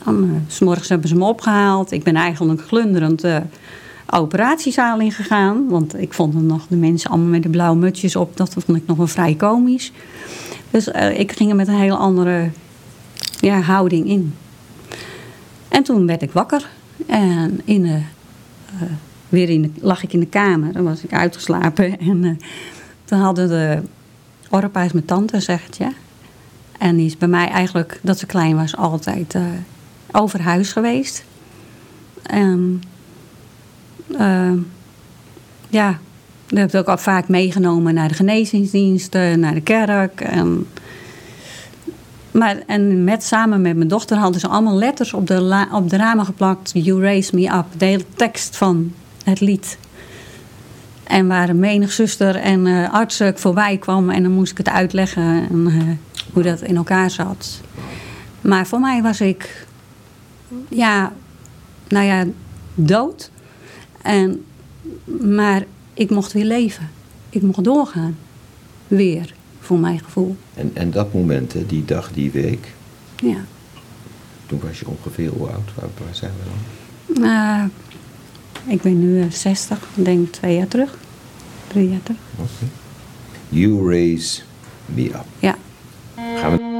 Dan, eh, 's morgens hebben ze me opgehaald. Ik ben eigenlijk glunderend eh, operatiezaal ingegaan. Want ik vond nog de mensen allemaal met de blauwe mutsjes op. Dat vond ik nog wel vrij komisch. Dus eh, ik ging er met een heel andere ja, houding in. En toen werd ik wakker. En in eh, weer in lag ik in de kamer. Dan was ik uitgeslapen. [laughs] En uh, toen hadden de Orpa's mijn tante, zegt ja. En die is bij mij eigenlijk, dat ze klein was, altijd uh, over huis geweest. En ja, dat heb ik ook al vaak meegenomen naar de genezingsdiensten, naar de kerk. En maar, en met, samen met mijn dochter hadden ze allemaal letters op de, op de ramen geplakt. You raise me up. De tekst van het lied. En waar menig zuster en uh, arts voorbij kwam. En dan moest ik het uitleggen en, uh, hoe dat in elkaar zat. Maar voor mij was ik... Ja, nou ja, dood. En, maar ik mocht weer leven. Ik mocht doorgaan. Weer voor mijn gevoel. En, en dat moment, die dag, die week. Ja. Toen was je ongeveer hoe oud? Waar, waar zijn we dan? Uh, ik ben nu 60, denk twee jaar terug. Drie jaar terug. Oké. Okay. You raise me up. Ja. Gaan we...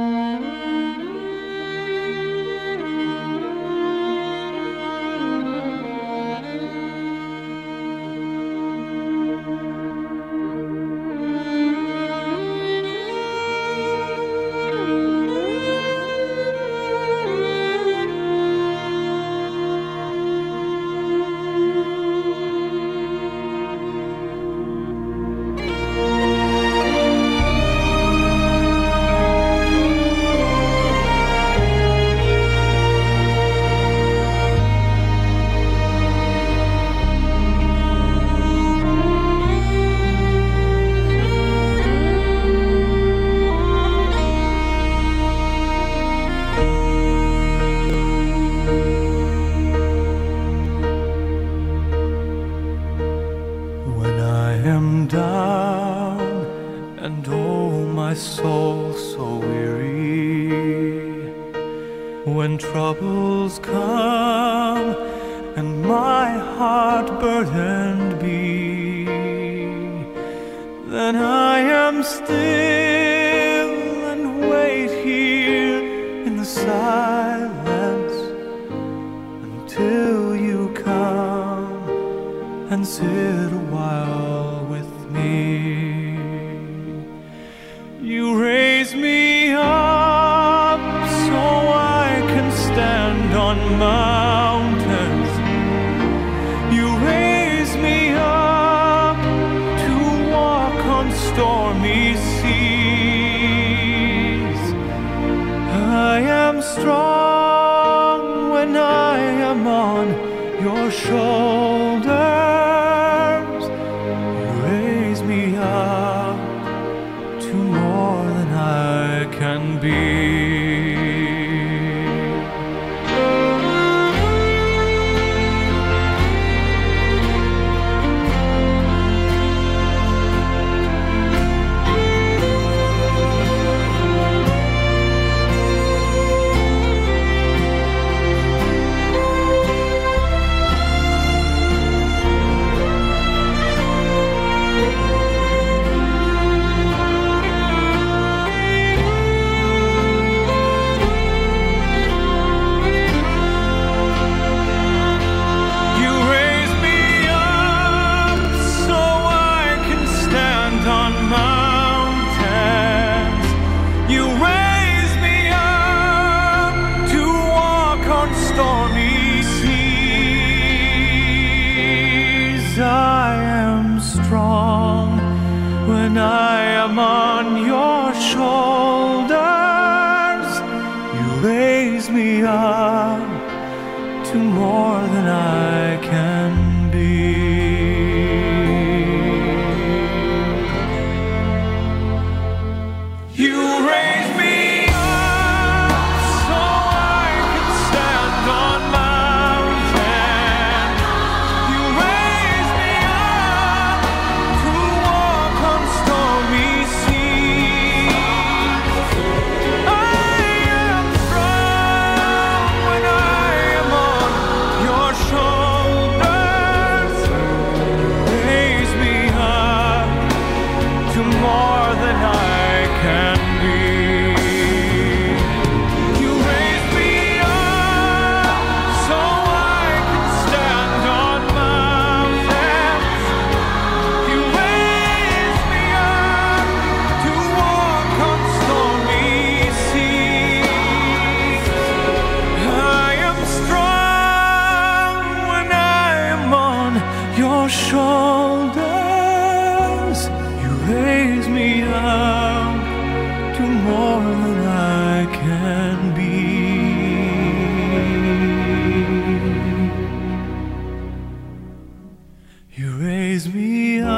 Raise me up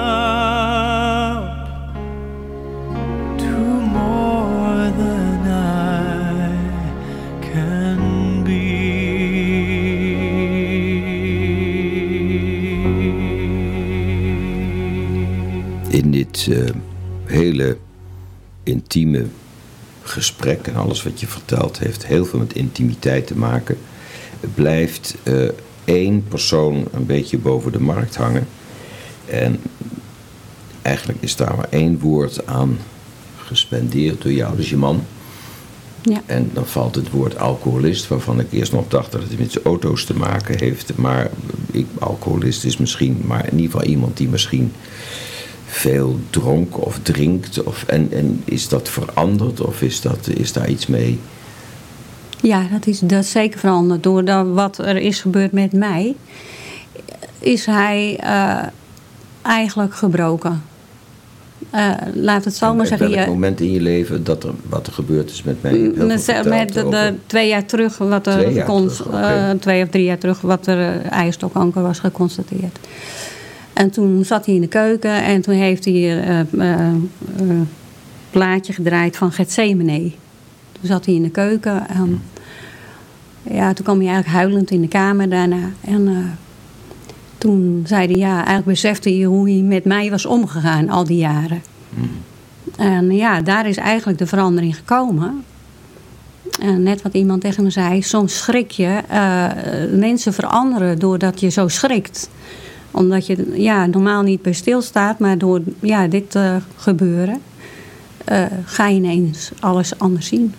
to more than I can be. In dit eh, hele intieme gesprek en alles wat je vertelt heeft heel veel met intimiteit te maken. Blijft eh, één persoon een beetje boven de markt hangen. En eigenlijk is daar maar één woord aan gespendeerd door jou, dus je man. Ja. En dan valt het woord alcoholist, waarvan ik eerst nog dacht dat het met zijn auto's te maken heeft. Maar ik, alcoholist is misschien, maar in ieder geval iemand die misschien veel dronk of drinkt. Of, en, en is dat veranderd of is, dat, is daar iets mee? Ja, dat is, dat is zeker veranderd. Door dat, wat er is gebeurd met mij, is hij eh, eigenlijk gebroken. Eh, laat het zo maar op zeggen. welk je- moment in je leven dat er, wat er gebeurd is met mij? Met, met de, de twee jaar terug, wat er Twee terug, oké. eh, twee of drie jaar terug, wat er uh, eierstokkanker was geconstateerd. En toen zat hij in de keuken en toen heeft hij eh, eh, eh, een plaatje gedraaid van Gethsemane. Toen zat hij in de keuken en ja, toen kwam hij eigenlijk huilend in de kamer daarna. En eh, toen zei hij, ja, eigenlijk besefte hij hoe hij met mij was omgegaan al die jaren. En ja, daar is eigenlijk de verandering gekomen. En net wat iemand tegen me zei, soms schrik je. eh, mensen veranderen doordat je zo schrikt. Omdat je ja, normaal niet bij stilstaat, maar door ja, dit te gebeuren, eh, ga je ineens alles anders zien.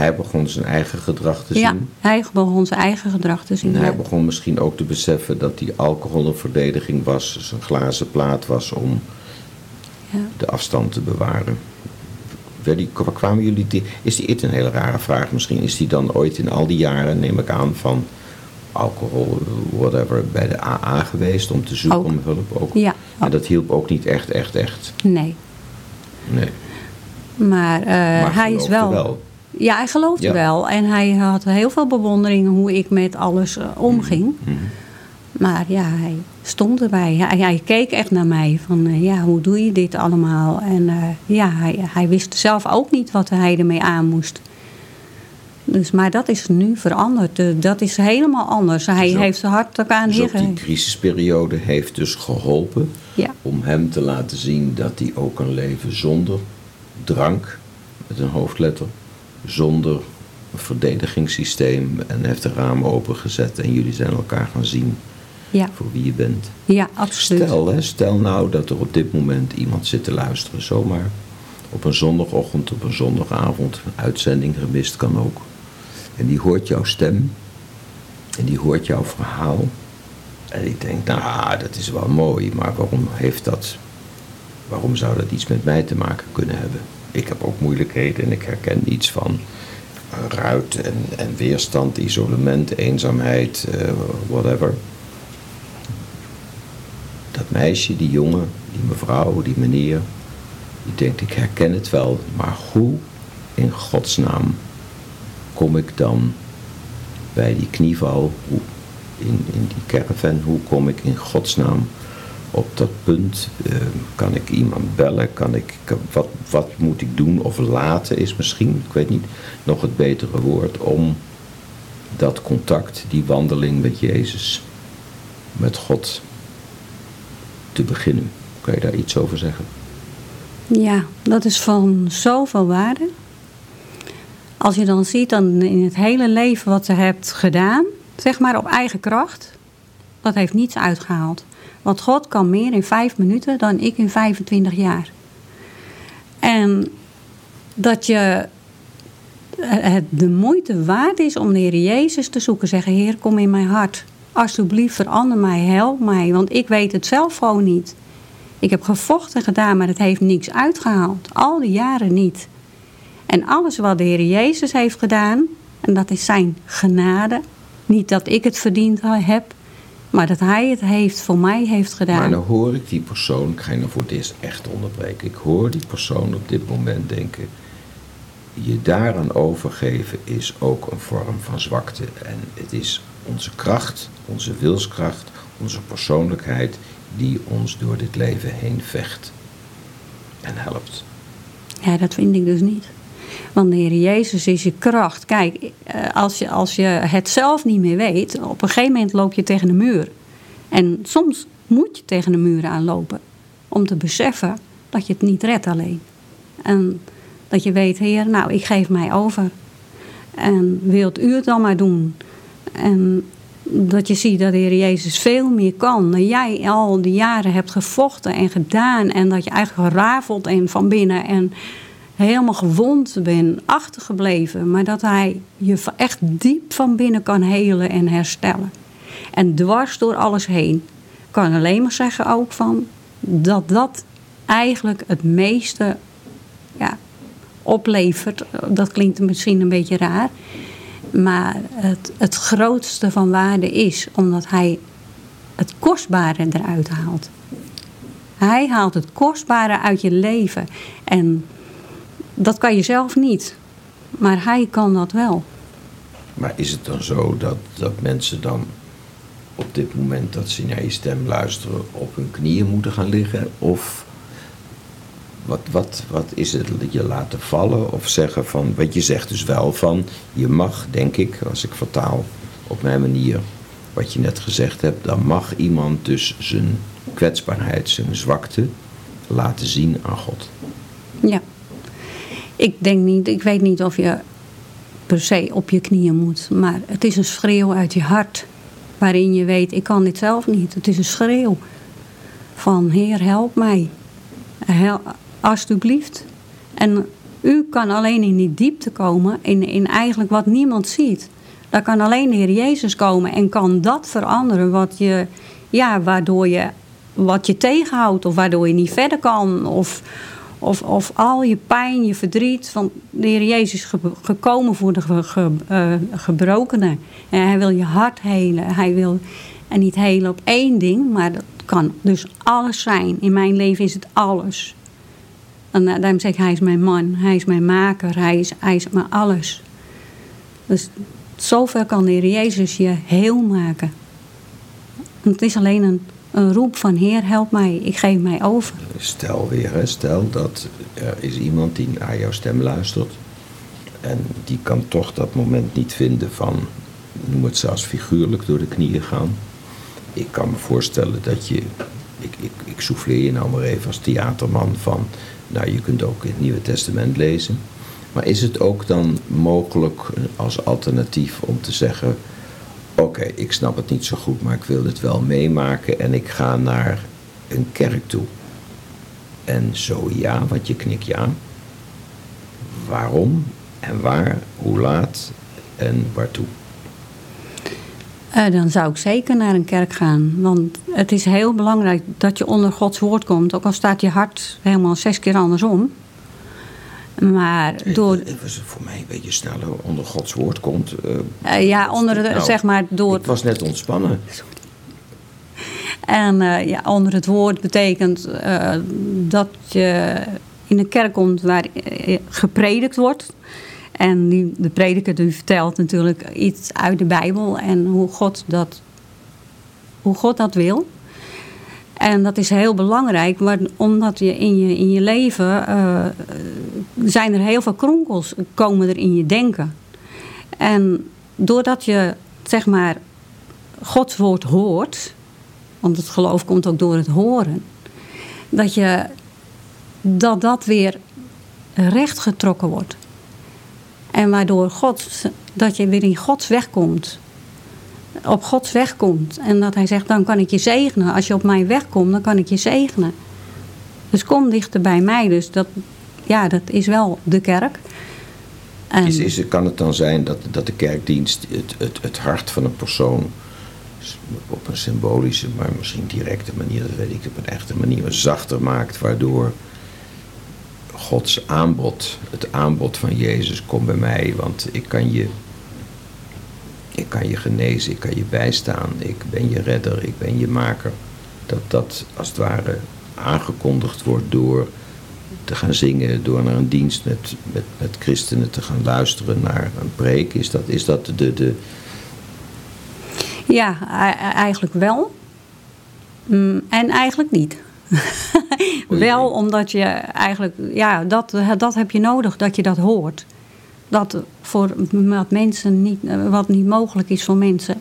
Hij begon zijn eigen gedrag te zien. Ja, hij begon zijn eigen gedrag te zien. En hij ja. begon misschien ook te beseffen dat die alcohol een verdediging was, dus een glazen plaat was om Ja. de afstand te bewaren. Die- kwamen jullie die, is die iets een hele rare vraag misschien? Is die dan ooit in al die jaren, neem ik aan, van alcohol, whatever, bij de AA geweest om te zoeken Ook. om hulp? Ook. Ja, En dat hielp ook niet echt, echt, echt. Nee, Nee. maar, eh, Maar hij is wel. wel. Ja, hij geloofde Ja. wel. En hij had heel veel bewondering hoe ik met alles eh, omging. Mhm. Maar ja, hij stond erbij. Hij, hij keek echt naar mij. Van eh, ja, hoe doe je dit allemaal? En eh, ja, hij, hij wist zelf ook niet wat hij ermee aan moest. Dus, maar dat is nu veranderd. Dat is helemaal anders. Hij Zo. heeft zijn hart ook aan Dus die crisisperiode heeft dus geholpen Ja. om hem te laten zien dat hij ook een leven zonder drank, met een hoofdletter, zonder een verdedigingssysteem en heeft de ramen opengezet en jullie zijn elkaar gaan zien Ja, voor wie je bent. ja, absoluut. Stel, hè, stel nou dat er op dit moment iemand zit te luisteren, zomaar op een zondagochtend, op een zondagavond, een uitzending gemist kan ook. En die hoort jouw stem en die hoort jouw verhaal. En die denkt, nou, dat is wel mooi, maar waarom heeft dat, waarom zou dat iets met mij te maken kunnen hebben? Ik heb ook moeilijkheden en ik herken iets van ruit en, en weerstand, isolement, eenzaamheid, eh, whatever. Dat meisje, die jongen, die mevrouw, die meneer, die denkt ik herken het wel, maar hoe in godsnaam kom ik dan bij die knieval, in, in die caravan, hoe kom ik in godsnaam op dat punt? Eh, kan ik iemand bellen? Kan ik, wat, wat moet ik doen of laten is misschien, ik weet niet, nog het betere woord om dat contact, die wandeling met Jezus, met God, te beginnen. Kan je daar iets over zeggen? Ja, dat is van zoveel waarde. Als je dan ziet dan in het hele leven wat ze hebt gedaan, zeg maar op eigen kracht, dat heeft niets uitgehaald. Want God kan meer in vijf minuten dan ik in 25 jaar. En dat je het de moeite waard is om de Heer Jezus te zoeken. Zeggen, Heer, kom in mijn hart. Alsjeblieft, verander mij, help mij. Want ik weet het zelf gewoon niet. Ik heb gevochten gedaan, maar het heeft niks uitgehaald. Al die jaren niet. En alles wat de Heer Jezus heeft gedaan, en dat is zijn genade. Niet dat ik het verdiend heb, maar dat hij het heeft voor mij heeft gedaan. Maar nou hoor ik die persoon, ik ga je nou voor het eerst echt onderbreken. Ik hoor die persoon op dit moment denken. Je daaraan overgeven is ook een vorm van zwakte. En het is onze kracht, onze wilskracht, onze persoonlijkheid die ons door dit leven heen vecht en helpt. Ja, dat vind ik dus niet. Want de Heer Jezus is je kracht. Kijk, eh, als je, als je het zelf niet meer weet, op een gegeven moment loop je tegen de muur. En soms moet je tegen de muur aanlopen. om te beseffen dat je het niet redt alleen. En dat je weet, Heer, nou, ik geef mij over. En wilt u het dan maar doen? En dat je ziet dat de Heer Jezus veel meer kan. Dan jij al die jaren hebt gevochten en gedaan. En dat je eigenlijk gerafeld en van binnen en helemaal gewond bent, achtergebleven. Maar dat Hij je echt diep van binnen kan helen en herstellen. En dwars door alles heen. Kan alleen maar zeggen ook van dat dat eigenlijk het meeste ja, oplevert. Dat klinkt misschien een beetje raar. Maar het, het grootste van waarde is omdat hij het kostbare eruit haalt. Hij haalt het kostbare uit je leven. En dat kan je zelf niet. Maar hij kan dat wel. Maar is het dan zo dat, dat mensen dan op dit moment dat ze naar je stem luisteren op hun knieën moeten gaan liggen? Of wat, wat, wat is het je laten vallen of zeggen van, wat je zegt dus wel van, je mag, denk ik, als ik vertaal op mijn manier wat je net gezegd hebt, dan mag iemand dus zijn kwetsbaarheid, zijn zwakte laten zien aan God. Ja. Ik denk niet, ik weet niet of je per se op je knieën moet, maar het is een schreeuw uit je hart waarin je weet, ik kan dit zelf niet. Het is een schreeuw van Heer, help mij. Alsjeblieft. En u kan alleen in die diepte komen, in, in eigenlijk wat niemand ziet. Daar kan alleen de Heer Jezus komen en kan dat veranderen wat je, ja, waardoor je wat je tegenhoudt of waardoor je niet verder kan. Of, of, of al je pijn, je verdriet. Van de Heer Jezus is gekomen voor de ge, uh, gebrokenen. En hij wil je hart helen. Hij wil en niet helen op één ding, maar dat kan dus alles zijn. In mijn leven is het alles. En eh, daarom zeg ik, hij is mijn man, hij is mijn maker, hij is, hij mijn alles. Dus zover kan de Heer Jezus je heel maken. het is alleen een, een roep van Heer, help mij, ik geef mij over. Stel weer, stel dat er is iemand die naar jouw stem luistert. En die kan toch dat moment niet vinden van, noem het zelfs figuurlijk, door de knieën gaan. Ik kan me voorstellen dat je, ik, ik, ik souffleer je nou maar even als theaterman van nou, je kunt ook het Nieuwe Testament lezen. Maar is het ook dan mogelijk als alternatief om te zeggen: Oké, ik snap het niet zo goed, maar ik wil het wel meemaken en ik ga naar een kerk toe? En zo ja, wat je knikt ja. Waarom en waar, hoe laat en waartoe? Uh, dan zou ik zeker naar een kerk gaan. Want het is heel belangrijk dat je onder Gods woord komt. Ook al staat je hart helemaal zes keer andersom. Maar door... Even voor mij een beetje sneller onder Gods woord komt. Uh, uh, ja, onder het, nou, zeg maar door... Ik was net ontspannen. En ja, onder het woord betekent dat je in een kerk komt waar gepredikt wordt. En die, de prediker die vertelt natuurlijk iets uit de Bijbel en hoe God dat, hoe God dat wil. En dat is heel belangrijk, maar omdat je in je, in je leven uh, zijn er heel veel kronkels komen er in je denken. En doordat je zeg maar Gods woord hoort, want het geloof komt ook door het horen, dat je dat dat weer rechtgetrokken wordt. En waardoor God, dat je weer in Gods weg komt. Op Gods weg komt. En dat hij zegt, dan kan ik je zegenen. Als je op mijn weg komt, dan kan ik je zegenen. Dus kom dichter bij mij. Dus dat, ja, dat is wel de kerk. En is, is, kan het dan zijn dat, dat de kerkdienst het, het, het hart van een persoon op een symbolische, maar misschien directe manier, dat weet ik op een echte manier, zachter maakt, waardoor Gods aanbod, het aanbod van Jezus, kom bij mij, want ik kan je, ik kan je genezen, ik kan je bijstaan, ik ben je redder, ik ben je maker. Dat dat als het ware aangekondigd wordt door te gaan zingen, door naar een dienst met, met, met christenen te gaan luisteren naar een preek. Is dat, is dat de, de... Ja, eigenlijk wel. Mm, en eigenlijk niet. [laughs] Wel omdat je eigenlijk, ja, dat, dat heb je nodig, dat je dat hoort. Dat voor wat mensen niet, wat niet mogelijk is voor mensen,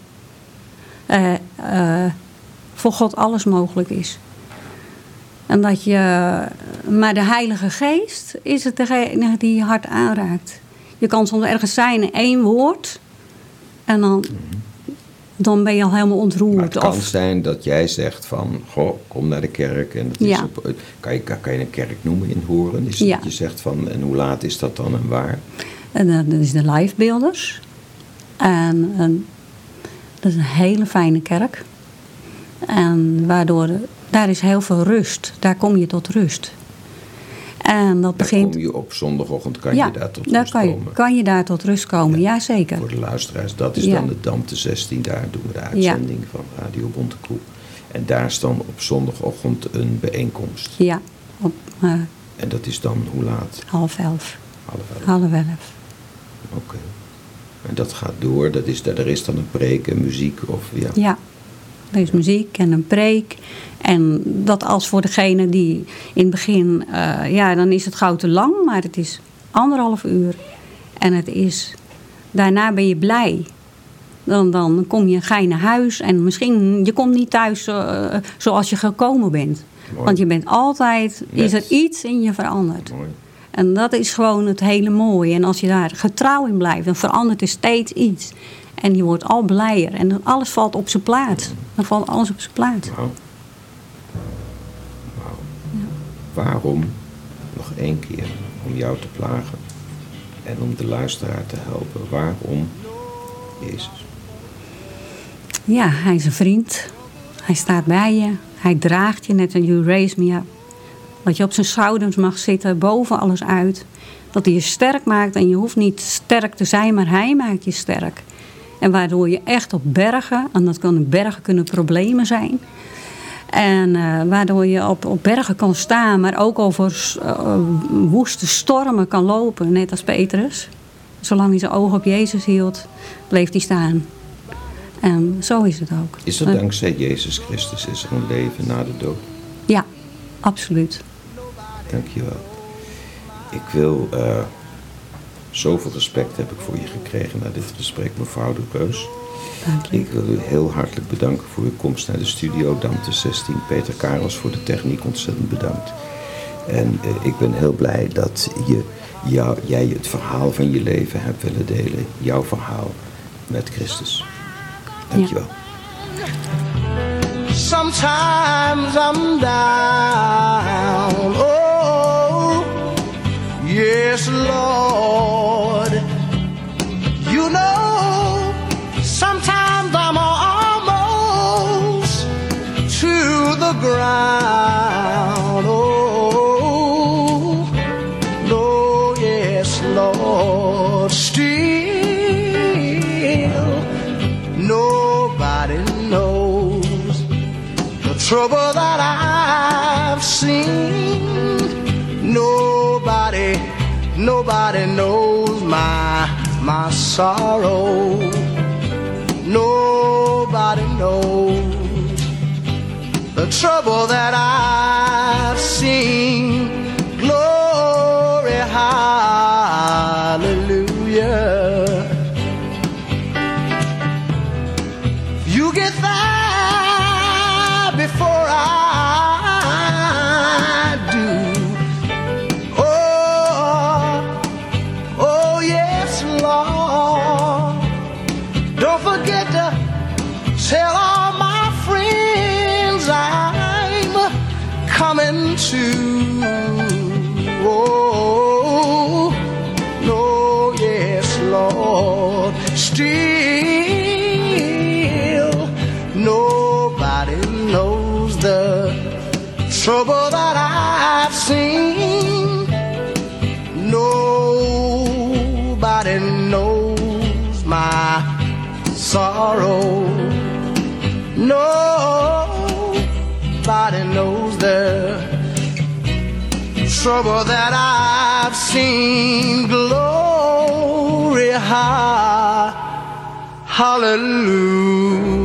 uh, uh, voor God alles mogelijk is. En dat je, maar de Heilige Geest is het degene die je hart aanraakt. Je kan soms ergens zijn in één woord en dan, dan ben je al helemaal Maar ontroerd. het kan Of, zijn dat jij zegt van, goh, kom naar de kerk. En het is Ja. op, kan, je, kan je een kerk noemen in Horen? Is het Ja. dat je zegt van, en hoe laat is dat dan en waar? En dan is de livebeelders. En, en dat is een hele fijne kerk. En waardoor, daar is heel veel rust. Daar kom je tot rust. En dat begint... kom je op zondagochtend, kan ja, je daar tot daar rust kan je, komen. kan je daar tot rust komen, ja, zeker. Voor de luisteraars, dat is Ja. dan de Damte 16, daar doen we de uitzending van Radio Bontekoe. En daar is dan op zondagochtend een bijeenkomst. Ja, op eh, En dat is dan hoe laat? half elf, Half elf. half elf. Oké. En dat gaat door, dat is, er is dan een preek en muziek of ja. Ja, er is muziek en een preek. En dat als voor degene die in het begin, eh, ja, dan is het gauw te lang, maar het is anderhalf uur. En het is, daarna ben je blij. Dan, dan kom je, ga je naar huis en misschien, je komt niet thuis eh, zoals je gekomen bent. Mooi. Want je bent altijd, is er iets in je veranderd. Mooi. En dat is gewoon het hele mooie. En als je daar getrouw in blijft, dan verandert er steeds iets. En je wordt al blijer. En dan alles valt op zijn plaats. Dan valt alles op zijn plaats. Wauw. Wauw. Waarom, nog één keer, om jou te plagen en om de luisteraar te helpen, waarom Jezus? Ja, hij is een vriend. Hij staat bij je. Hij draagt je net als you raise me up. Dat je op zijn schouders mag zitten, boven alles uit. Dat hij je sterk maakt en je hoeft niet sterk te zijn, maar hij maakt je sterk. En waardoor je echt op bergen, en dat kunnen bergen kunnen problemen zijn. En eh, waardoor je op, op bergen kan staan, maar ook over eh, woeste stormen kan lopen, net als Petrus. Zolang hij zijn ogen op Jezus hield, bleef hij staan. En zo is het ook. Is er dankzij Jezus Christus is er een leven na de dood? Ja, absoluut. Dankjewel. Ik wil, eh, zoveel respect heb ik voor je gekregen na dit gesprek, mevrouw de Keus. Dank je. Ik wil u heel hartelijk bedanken voor uw komst naar de studio Dante 16. Peter Karels voor de techniek ontzettend bedankt. En eh, ik ben heel blij dat je, jou, jij het verhaal van je leven hebt willen delen. Jouw verhaal met Christus. Dankjewel. Sometimes I'm down. Oh, yes, Lord. You know, sometimes I'm almost to the ground. Oh, no, yes, Lord. Still, nobody knows the trouble that nobody knows my my sorrow. Nobody knows the trouble that I've trouble that I've seen. Glory, ha- hallelujah.